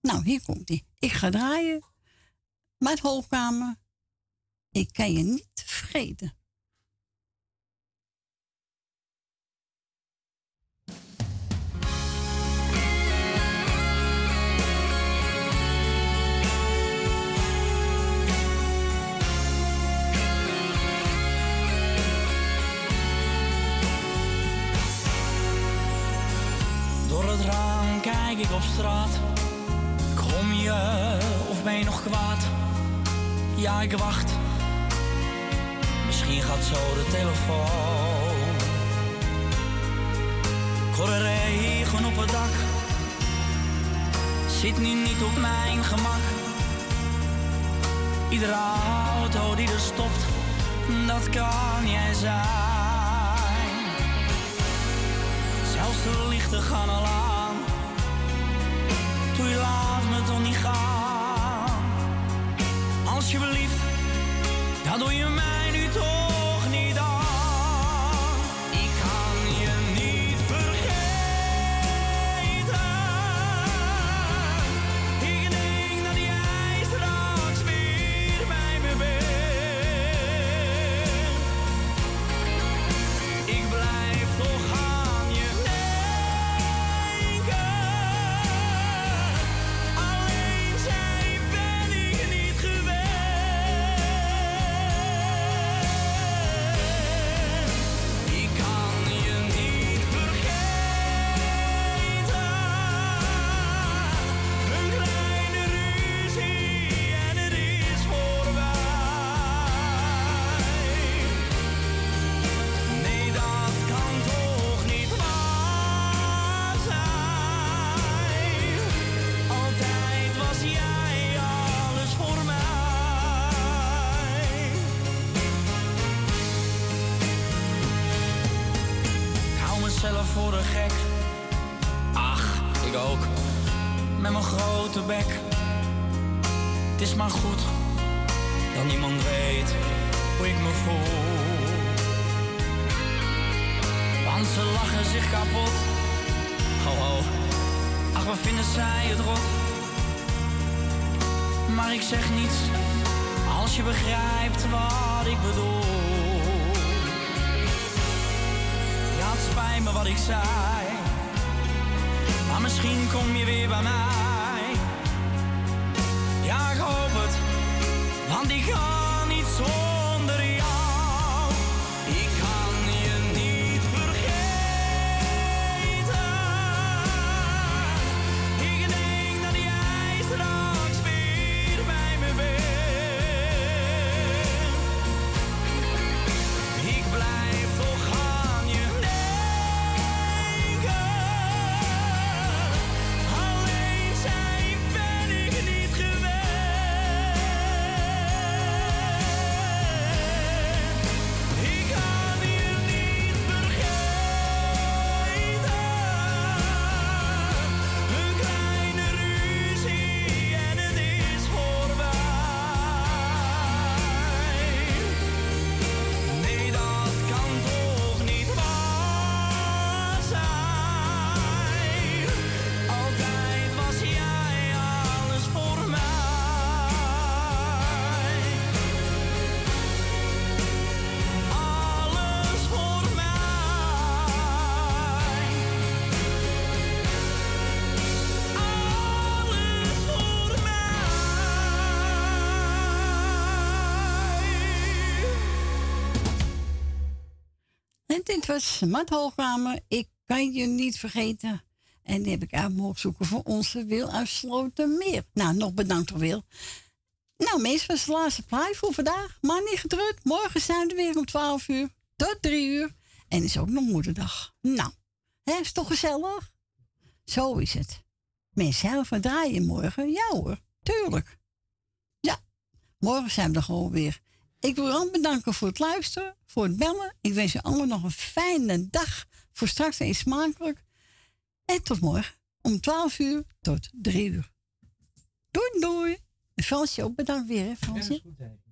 Nou, hier komt hij. Ik ga draaien. Mijn hoofdkamer. Ik kan je niet vergeten. Door het raam kijk ik op straat. Kom je of ben je nog kwaad? Ja, ik wacht. Misschien gaat zo de telefoon. De regen op het dak. Zit nu niet op mijn gemak. Iedere auto die er stopt, dat kan jij zijn. Zelfs de lichten gaan al aan. Doe je laat me toch niet gaan. Alsjeblieft, dat doe je mij En dit was Mat Hoogkamer. Ik kan je niet vergeten. En die heb ik uit mogen zoeken voor onze Wil uit meer. Nou, nog bedankt voor Wil. Nou, meestal was de laatste plaat voor vandaag. Maar niet gedrukt. Morgen zijn we weer om 12 uur tot 3 uur. En is ook nog moederdag. Nou, hè, is toch gezellig? Zo is het. Mensen, helpen draaien morgen? Ja hoor, tuurlijk. Ja, morgen zijn we er gewoon weer. Ik wil u bedanken voor het luisteren, voor het bellen. Ik wens je allemaal nog een fijne dag. Voor straks en smakelijk. En tot morgen om 12 uur tot 3 uur. Doei doei. Fransje ook bedankt weer, hè Fransje? hè.